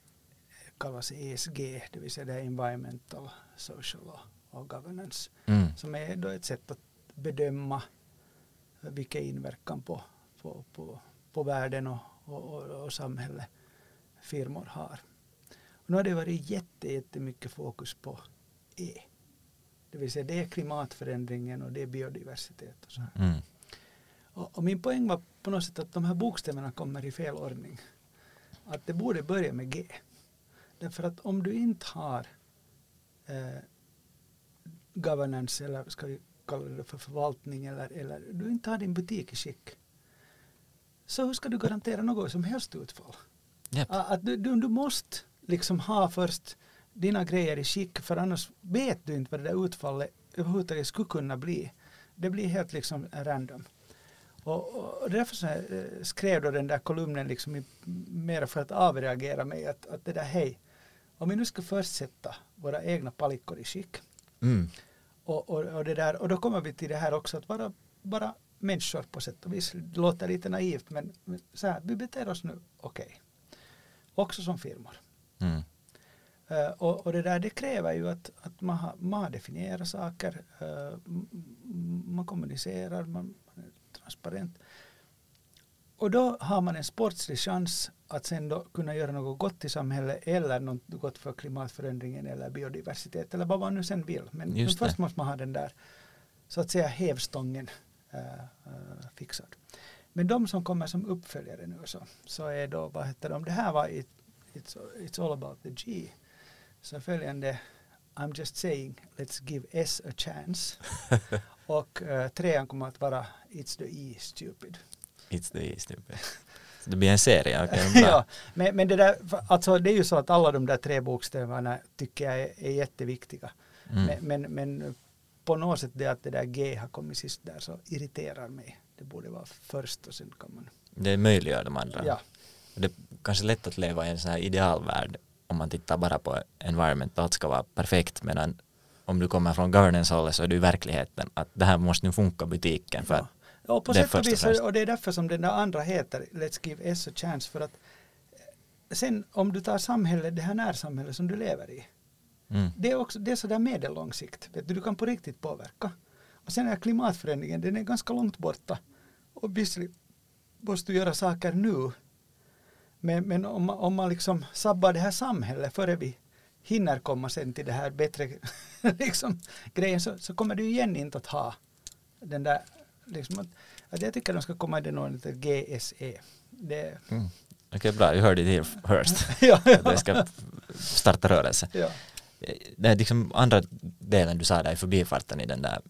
kallas ESG, det vill säga det environmental, social och, och governance, Mm. som är då ett sätt att bedöma vilken inverkan på, på, på, på världen och, och, och, och samhälle firmor har. Och nu har det varit jätte, jättemycket fokus på E. Det vill säga det är klimatförändringen och det är biodiversitet och så här. Mm. Och, och min poäng var på något sätt att de här bokstäverna kommer i fel ordning. Att det borde börja med G. Därför att om du inte har eh, governance eller ska vi kalla det för förvaltning eller, eller du inte har din butik i skick. Så hur ska du garantera något som helst utfall? A- Att du, du, du måste liksom ha först dina grejer i skick för annars vet du inte vad det där utfallet överhuvudtaget skulle kunna bli. Det blir helt liksom random. Och, och därför så här, eh, skrev då den där kolumnen liksom i, mer för att avreagera mig att, att det där hej, om vi nu ska först sätta våra egna palickor i skick Mm. och, och, och, det där, och då kommer vi till det här också att vara bara människor på sätt och vis. Det låter lite naivt men, men så här, vi beter oss nu okej. Också som firmor. Mm. Eh, och, och det där det kräver ju att, att man, har, man har definierat saker, m- man kommunicerar, man, transparent. Och då har man en sportslig chans att sen då kunna göra något gott i samhället eller något gott för klimatförändringen eller biodiversitet eller vad man nu sen vill. Men, först måste man ha den där så att säga hävstången eh, eh, fixad. Men de som kommer som uppföljare nu så, så är då, vad heter de, det här var it, it's, it's all about the G. Så följande, I'm just saying, let's give S a chance. Och eh, trean kommer att vara It's the E stupid. It's the. Typ. Så det blir en serie, okej. bra. ja, men, men det där, alltså det är ju så att alla de där tre bokstäverna tycker jag är, är jätteviktiga. Mm. Men, men, men på något sätt det att det där G har kommit sist där så irriterar mig. Det borde vara först och sen kan man... Det möjliggör de andra. Ja, Det är kanske lätt att leva i en sån här idealvärld om man tittar bara på environment, allt ska vara perfekt medan om du kommer från governance-hållet så är du i verkligheten att det här måste nu funka butiken för ja. Och på det sätt och vis, och det är därför som den där andra heter Let's give S a chance för att eh, sen om du tar samhället, det här närsamhället som du lever i, mm, det är också det är sådär medellång sikt. Vet du, du kan på riktigt påverka. Och sen är klimatförändringen, den är ganska långt borta. Och visserligen måste du göra saker nu. Men, men om, man, om man liksom sabbar det här samhället före vi hinner komma sen till det här bättre liksom, grejen så, så kommer du igen inte att ha den där liksom att, att jag tycker de ska komma i den ordningen till GSE. Det, mm. Okej, bra, you heard it here first. ja, Att det ja, ska starta rörelse. ja. Det är liksom andra delen du sa där i förbifarten i den där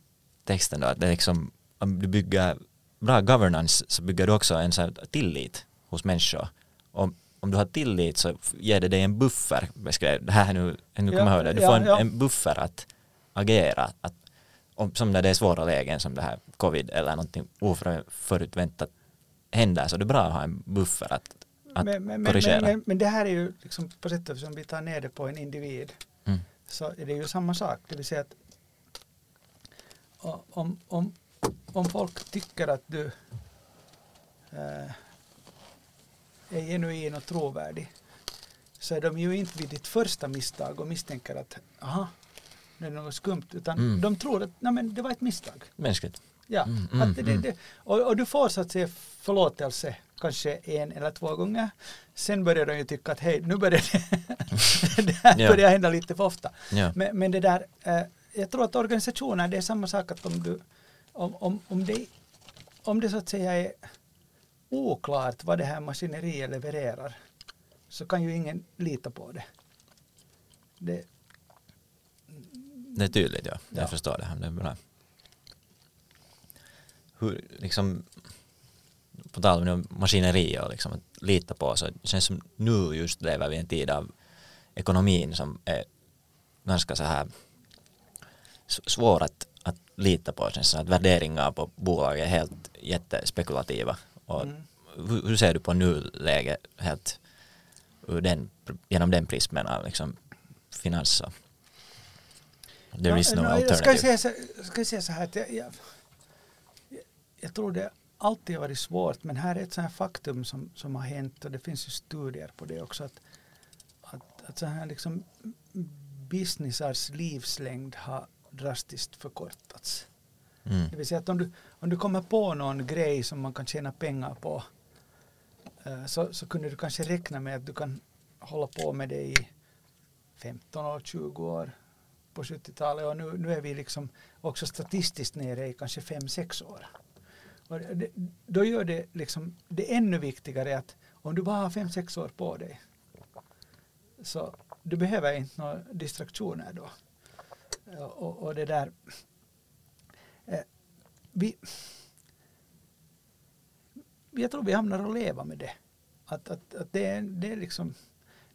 texten då, att det är liksom om du bygger bra governance så bygger du också en sån här tillit hos människor. Om, om du har tillit så ger det dig en buffer, beskrev det här nu, nu kommer Ja, jag ihåg det, du ja, får en, ja. en buffer att agera, att, om, som när det är svåra lägen som det här covid eller någonting oförutväntat händer så är det bra att ha en buffer att, att men, men, korrigera. men, men, det här är ju liksom på sätt och vis om vi tar ner det på en individ Mm. så är det ju samma sak. Det vill säga att om, om, om folk tycker att du eh, är genuin och trovärdig så är de ju inte vid ditt första misstag och misstänker att aha, det är något skumt utan Mm. de tror att nej, men det var ett misstag. Mänskligt. Ja, Mm, mm, att det, det, mm. det, och, och du får så att säga förlåtelse kanske en eller två gånger. Sen börjar de ju tycka att hej, nu börjar det, det här Ja. börjar hända lite för ofta. Ja. Men, men det där, eh, jag tror att organisationer, det är samma sak att om du, om, om, om det, om det så att säga är oklart vad det här maskineriet levererar så kan ju ingen lita på det. det, Det är tydligt, ja. Ja. Jag förstår det. här. Det är bra. Hur, liksom, på tal om maskineri och liksom att lita på så det känns som nu just lever vi i en tid av ekonomin som är ganska så här svår att, att lita på. Det känns som att värderingar på bolag är helt jättespekulativa. Och Mm. hur, hur ser du på nuläget helt den, genom den prismen av liksom finans there is no Ja, jag Ska alternative. jag, säga, ska jag säga så här att jag, jag, jag, tror det alltid varit svårt men här är ett sånt här faktum som, som har hänt och det finns ju studier på det också att, att, att så här liksom businessars livslängd har drastiskt förkortats. Mm. Det vill säga att om du, om du kommer på någon grej som man kan tjäna pengar på eh, så, så kunde du kanske räkna med att du kan hålla på med det i 15 år, 20 år på 70-talet och nu, nu är vi liksom också statistiskt nere i kanske 5-6 år. Och det, då gör det liksom det ännu viktigare att om du bara har 5-6 år på dig så du behöver inte några distraktioner då. Och, och det där vi, jag tror vi hamnar att leva med det. Att, att, att det, är, det är liksom,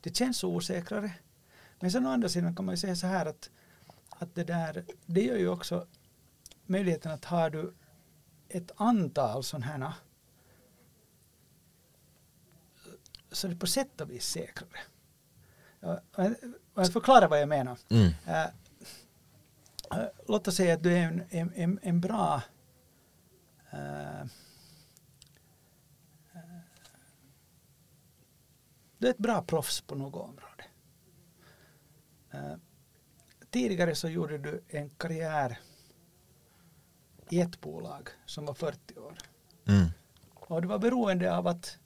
det känns så osäkrare. Men sen å andra sidan kan man ju säga så här att, att det där, det gör ju också möjligheten att har du ett antal sådana här så det är på sätt och vis säkrare. Jag- förklarar vad jag menar. Mm. Äh, äh, låt oss säga att du är en, en, en, en bra du är ett bra proffs på något område. Äh, tidigare så gjorde du en karriär i ett bolag som var 40 år. Mm. Och det var beroende av att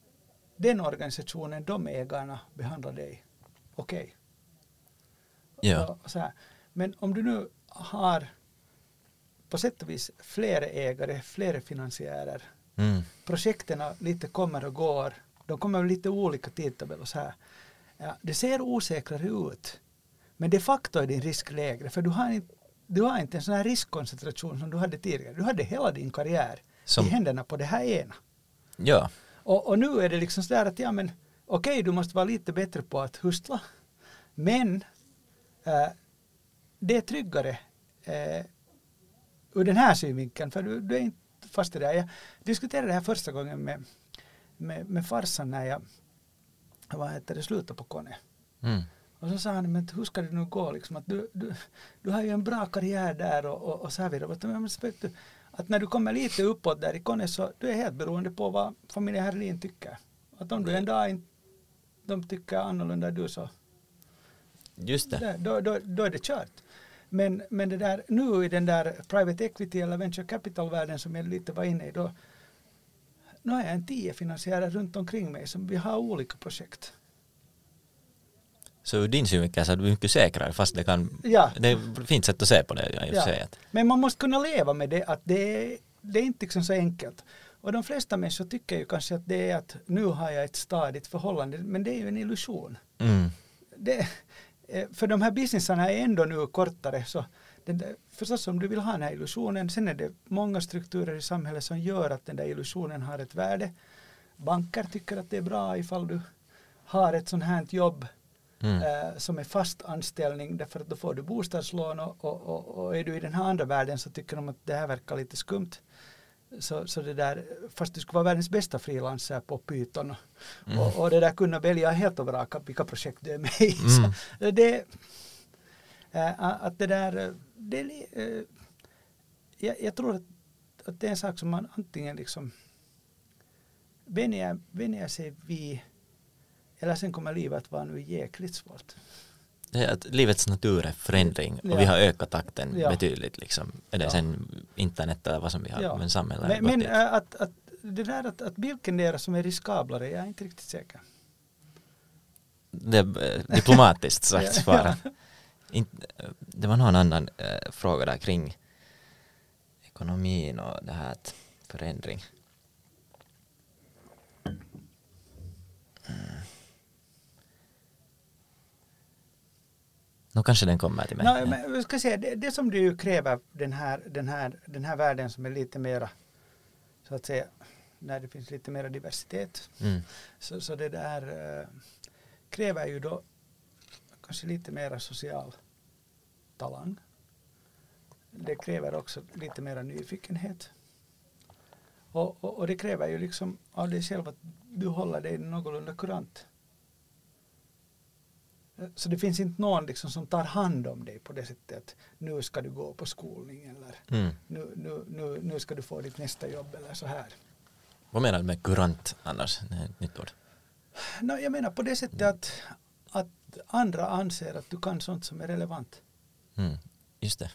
den organisationen, de ägarna behandlade dig okej. Ja. Så här. Men om du nu har på sätt och vis flera ägare, flera finansiärer, Mm. projekten lite kommer och går, de kommer med lite olika tidtabeller så här. Ja, det ser osäkrare ut. Men de facto är din risk lägre för du har inte, du har inte en sån här riskkoncentration som du hade tidigare. Du hade hela din karriär Som- i händerna på det här ena. Ja. Och, och nu är det liksom sådär att ja men okej du måste vara lite bättre på att hustla. Men eh, det är tryggare eh, ur den här synvinkeln för du, du är inte fast i det. här. Jag diskuterade det här första gången med, med, med farsan när jag vad heter det, slutade på Kone. Mm. Och så sa han, men hur ska det nu gå liksom att du, du, du har ju en bra karriär där och, och, och så här vidare. Men du, Att när du kommer lite uppåt där i Kone så du är helt beroende på vad familjen Herlin tycker. Att om du en dag inte de tycker annorlunda du så Just det. då, då, då är det kört. Men, men det där, nu i den där private equity eller venture capital-världen som jag lite var inne i då nu har jag en tio finansiärer runt omkring mig som vi har olika projekt. Så ur din synvinkel så är du mycket säkrare fast det kan, Ja. det är ett fint sätt att se på det Ja. Att, Men man måste kunna leva med det att det är, det är inte liksom så enkelt. Och de flesta människor tycker ju kanske att det är att nu har jag ett stadigt förhållande men det är ju en illusion. mm. Det, för de här businessarna är ändå nu kortare så den där, förstås om du vill ha den här illusionen sen är det många strukturer i samhället som gör att den där illusionen har ett värde. Banker tycker att det är bra ifall du har ett sånt här jobb Mm. eh, som är fast anställning därför att då får du bostadslån och, och, och, och är du i den här andra världen så tycker de att det här verkar lite skumt. Så, så det där, fast du skulle vara världens bästa frilansare på Python Mm. och, och det där kunna välja helt och vraka vilka projekt du är med i. Mm. Så det, eh, att det där, eh, det eh, jag, jag tror att, att det är en sak som man antingen liksom vänjer, vänjer sig vid eller sen kommer livet vara nu jäkligt svårt. Att livets natur är förändring och Ja. vi har ökat takten Ja. betydligt. Liksom. Det Ja. sen internet eller vad som vi har, Ja. men samhället Men, men äh, att, att det där att, att vilken deras som är riskablare, jag är inte riktigt säker. Det är eh, diplomatiskt sagt svara. Inte- eh, Det var någon annan eh, fråga där kring ekonomin och det här att förändring. Mm. Nå kanske den kommer till mig. No, men, jag ska säga, det, det som du kräver den här, den, här, den här världen som är lite mera, så att säga, när det finns lite mera diversitet. Mm. Så, så det där äh, kräver ju då kanske lite mera social talang. Det kräver också lite mera nyfikenhet. Och, och, och, det kräver ju liksom av dig själv att du håller dig någorlunda kurant. Så det finns inte någon liksom som tar hand om dig på det sättet att nu ska du gå på skolning eller mm. nu, nu, nu, nu ska du få ditt nästa jobb eller så här. Vad menar du med kurant annars? Nytt ord. No, jag menar på det sättet att, att andra anser att du kan sånt som är relevant. Mm. Just det.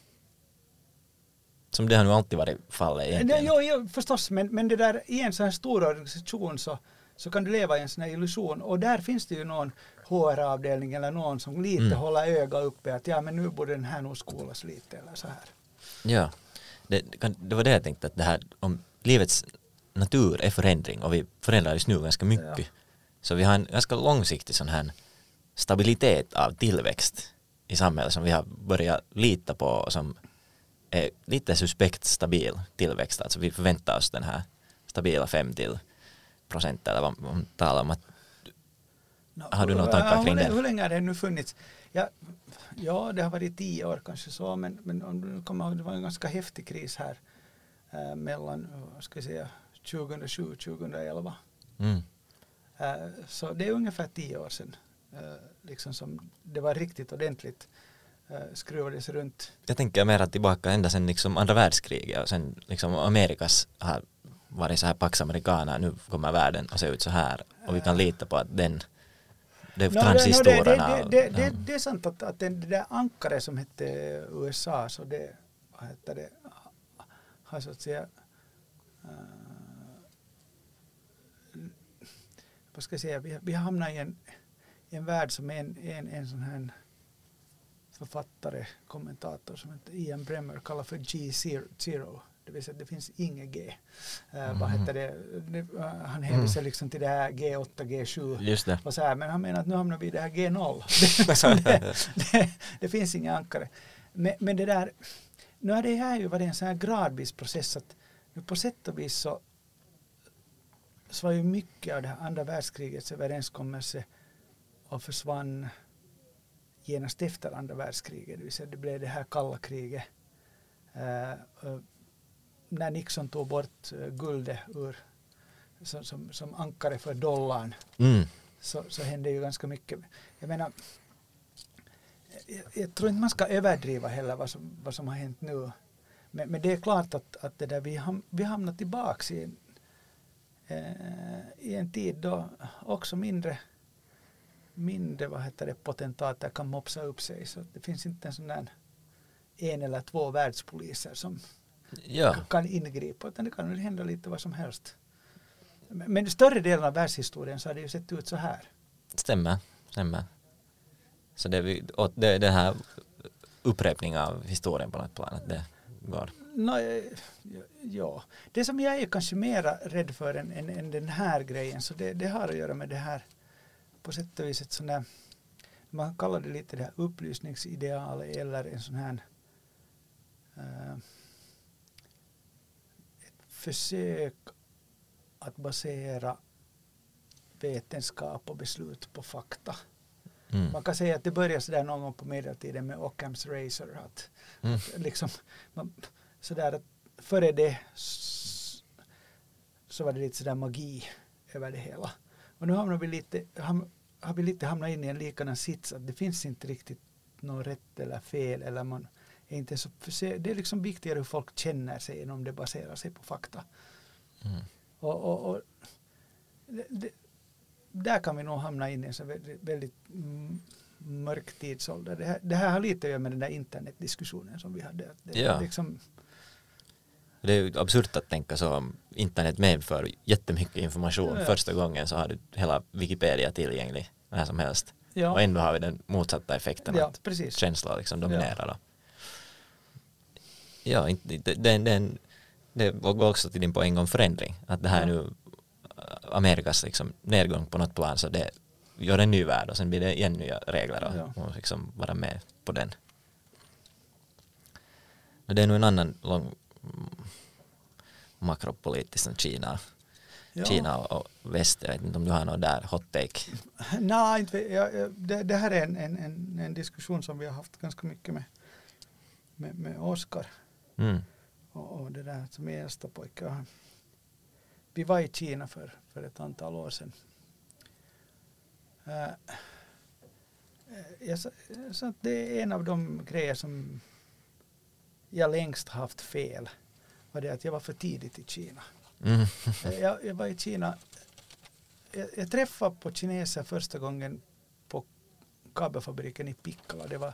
Som det har nog alltid varit fallet egentligen. Jo, jo förstås, men, men det där i en sån här stor organisation så, så kan du leva i en sån här illusion och där finns det ju någon HR-avdelning eller någon som lite mm. håller öga uppe att ja men nu borde den här nog skolas lite eller så här. Ja, det, det var det jag tänkte att det här om livets natur är förändring och vi förändrar just nu ganska mycket. Ja. Så vi har en ganska långsiktig sån här stabilitet av tillväxt i samhället som vi har börjat lita på och som är lite suspekt stabil tillväxt. Alltså vi förväntar oss den här stabila 5 till procent eller vad man talar om. Att, no, har du några tankar kring det? Hur länge har det nu funnits? Ja, ja, det har varit tio år kanske så, men, men om du kommer ihåg, det var en ganska häftig kris här äh, mellan, ska jag säga, 2007 2011. Mm. Äh, så det är ungefär tio år sedan äh, liksom som det var riktigt ordentligt äh, skruvades runt. Jag tänker mera tillbaka ända sedan liksom andra världskriget och sen liksom Amerikas har varit så här Pax Americana, nu kommer världen att se ut så här och vi kan lita på att den det är no, transistorerna. No, det, det, det, det, är sant att, att det där ankare som hette USA så det, vad heter det, har så att säga uh, vad ska jag säga, vi, vi hamnar i en, en värld som en, en, en sån här författare, kommentator som heter Ian Bremmer kallar för G-zero. Det vill säga det finns inget G. Mm. vad heter det? uh, han hänvisar mm. liksom till det här G8, G7 Just det. och så här, men han menar att nu hamnar vi i det här G0. det, liksom det, det, det, finns inga ankare. Men, men det där, nu har det här ju varit en sån här gradvis process att nu på sätt och vis så så var ju mycket av det här andra världskrigets överenskommelse och försvann genast efter andra världskriget, det vill säga det blev det här kalla kriget. Uh, när Nixon tog bort uh, guldet ur, som, som, som ankare för dollarn mm. så, så hände ju ganska mycket. Jag menar, jag, jag, tror inte man ska överdriva heller vad som, vad som har hänt nu. Men, men det är klart att, att det där, vi, ham, vi hamnar tillbaks i eh, i en tid då också mindre, mindre vad heter det, potentater kan mopsa upp sig. Så det finns inte en sån där en eller två världspoliser som ja. kan ingripa utan det kan väl hända lite vad som helst. Men, större delen av världshistorien så har det ju sett ut så här. Stämmer, stämmer. Så det, är det, det här upprepning av historien på något plan, att det går. No, ja, det som jag är kanske mera rädd för än, än, än den här grejen så det, det, har att göra med det här på sätt och vis ett sånt där man kallar det lite det här upplysningsideal eller en sån här uh, försök att basera vetenskap och beslut på fakta. Mm. Man kan säga att det började sådär någon gång på medeltiden med Ockhams Razor. Att, mm. att liksom, man, sådär att före det så var det lite sådär magi över det hela. Och nu hamnar vi lite, ham, har vi lite hamnat in i en likadan sits att det finns inte riktigt något rätt eller fel eller man inte så, det är liksom viktigare hur folk känner sig än om det baserar sig på fakta. Mm. Och, och, och det, det, där kan vi nog hamna in i en så väldigt, väldigt mörk tidsålder. Det här, det här har lite att göra med den där internetdiskussionen som vi hade. Det, ja. liksom, det är absurt att tänka så om internet medför jättemycket information. Ja. Första gången så har du hela Wikipedia tillgänglig när som helst. Ja. Och ändå har vi den motsatta effekten ja, att precis. känslor liksom dominerar. Ja, ja det, det, det, det går också till din poäng om förändring. Att det här ja. nu Amerikas liksom nedgång på något plan så det, gör en ny värld och sen blir det igen nya regler och, Ja. och liksom vara med på den. Men det är nog en annan lång mm, makropolitisk som Kina, Ja. Kina och, väst. Jag vet inte om du har något där hot take. Nej, inte, jag, det, det här är en, en, en, en diskussion som vi har haft ganska mycket med, med, med Oskar Mm. och, och det där som är äldsta pojke. Vi var i Kina för, för ett antal år sedan. Eh, jag sa att det är en av de grejer som jag längst haft fel. Var det att jag var för tidigt i Kina. Mm. Eh, Jag, jag var i Kina. Jag, jag träffade på kineser första gången på kabelfabriken i Pikkala. Det var,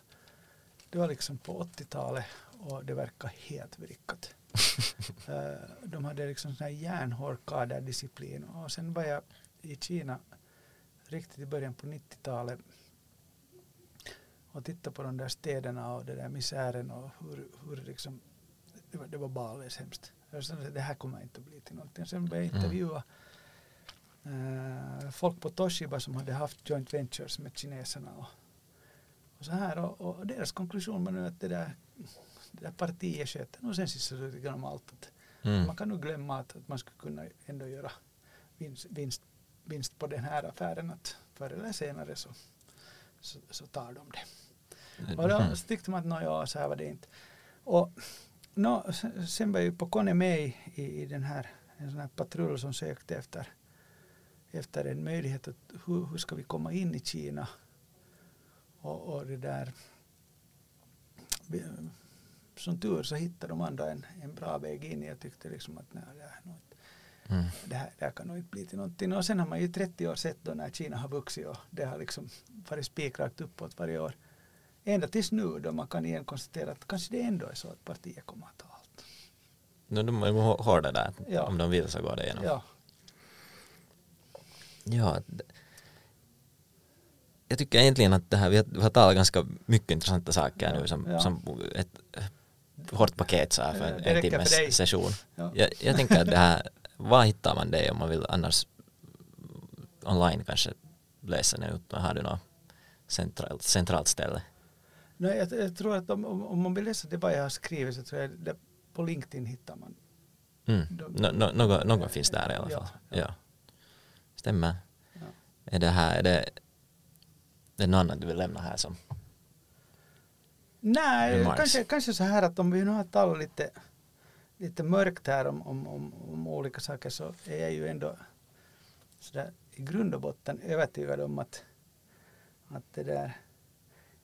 det var liksom på 80-talet och det verkar helt vrickat. Eh, De hade liksom sån här järnhård kaderdisciplin och sen var jag i Kina riktigt i början på 90-talet och tittade på de där städerna och det där misären och hur, hur liksom det var, det var bara alldeles hemskt. Jag sa att det här kommer inte att bli till någonting. Sen började jag Mm. intervjua eh, folk på Toshiba som hade haft joint ventures med kineserna och, och så här och, och deras konklusion var nu att det där, det där partiet sköter nog sen sist lite grann om allt. Att Mm. Man kan nog glömma att, att man skulle kunna ändå göra vinst, vinst, vinst på den här affären att förr eller senare så, så, så tar de det. Och då Mm. så tyckte man att nå, ja, så här var det inte. Och s- sen var ju på Kone med i, i den här, en sån här patrull som sökte efter, efter en möjlighet att hur, hur ska vi komma in i Kina och, och det där som tur så hittade de andra en, en bra väg in. Jag tyckte liksom att nej, det, här, Mm. det, här, det här kan nog inte bli till någonting. Och sen har man ju 30 år sett då när Kina har vuxit och det har liksom varit spikrakt uppåt varje år. Ända tills nu då man kan igen konstatera att kanske det ändå är så att partiet kommer att ta allt. No, de är hå- hårda där. Ja. Om de vill så går det igenom. Ja, Ja, jag tycker egentligen att det här, vi har, vi har talat ganska mycket intressanta saker Ja, nu som, ja. som ett hårt paket så här för en, en timmes för dig. session. ja. Jag, jag tänker att det här, var hittar man det om man vill annars online kanske läsa det ut? Har du något centralt, centralt ställe? Nej, jag, jag tror att om, om, man vill läsa det vad jag har skrivit så tror jag det, på LinkedIn hittar man. Mm. Något, finns där i alla fall. ja. Ja. Stämmer. Är det här, är det, det är något annat du vill lämna här som Nej, kanske, kanske så här att om vi nu har talat lite, lite mörkt här om, om, om, om olika saker så är jag ju ändå sådär i grund och botten övertygad om att, att det där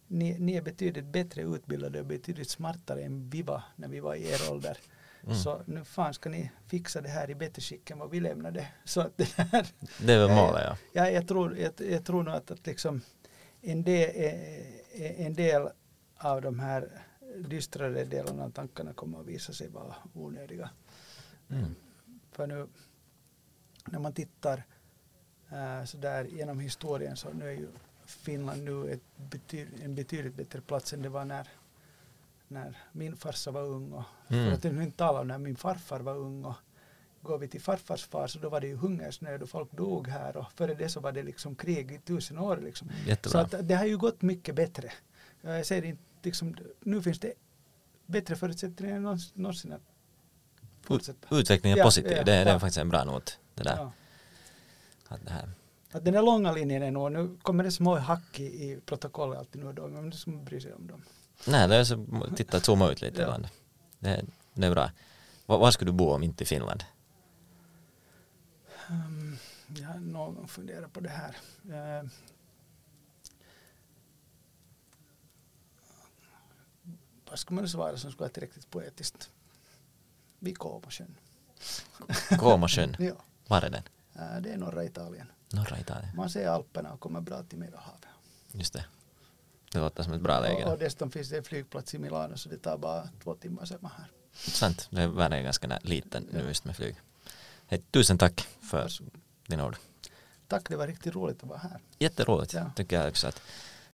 ni, ni är betydligt bättre utbildade och betydligt smartare än vi var när vi var i er ålder. Mm. Så nu fan ska ni fixa det här i bättre skick än vad vi lämnade. Så att det där, Det är väl målet ja. Ja, jag, tror, jag, jag tror nog att, att liksom en, del, eh, en del av de här dystrare delarna av tankarna kommer att visa sig vara onödiga. Mm. För nu när man tittar äh, sådär genom historien så nu är ju Finland nu ett bety, en betydligt bättre plats än det var när, när min farsa var ung. Och, Mm. För att inte tala om när min farfar var ung. Och går vi till farfars far så då var det ju hungersnöd och folk dog här och före det så var det liksom krig i tusen år. Liksom. Så att det har ju gått mycket bättre. Jag säger inte, liksom, nu finns det bättre förutsättningar än någonsin- att fortsätta. Utvecklingen är Ja, positiv, ja, det, är- det är faktiskt en bra not. Det där. Ja. Att det här. Att den där långa linjen är nog, nu kommer det små hack i, i protokollet alltid nu och då, men det ska man bry sig om dem. Nej, det är så, titta, zooma ut lite ibland. Det, det är bra. Var, var skulle du bo om inte i Finland? Um, jag har någon funderat på det här. Uh, vad ska man svara som skulle vara tillräckligt poetiskt? Vid Kåmosjön. Kåmosjön, Ja, var är den? uh, det är norra Italien. Norra Italien. Man ser Alperna och kommer bra till Medelhavet. Just det. Det låter som ett bra läge. Och, och dessutom finns det en flygplats i Milano så det tar bara två timmar man här. Sant, det är världen är ganska liten nu just med flyg. Hej, tusen tack för dina ord. Tack, det var riktigt roligt att vara här. Jätteroligt Ja. tycker jag också att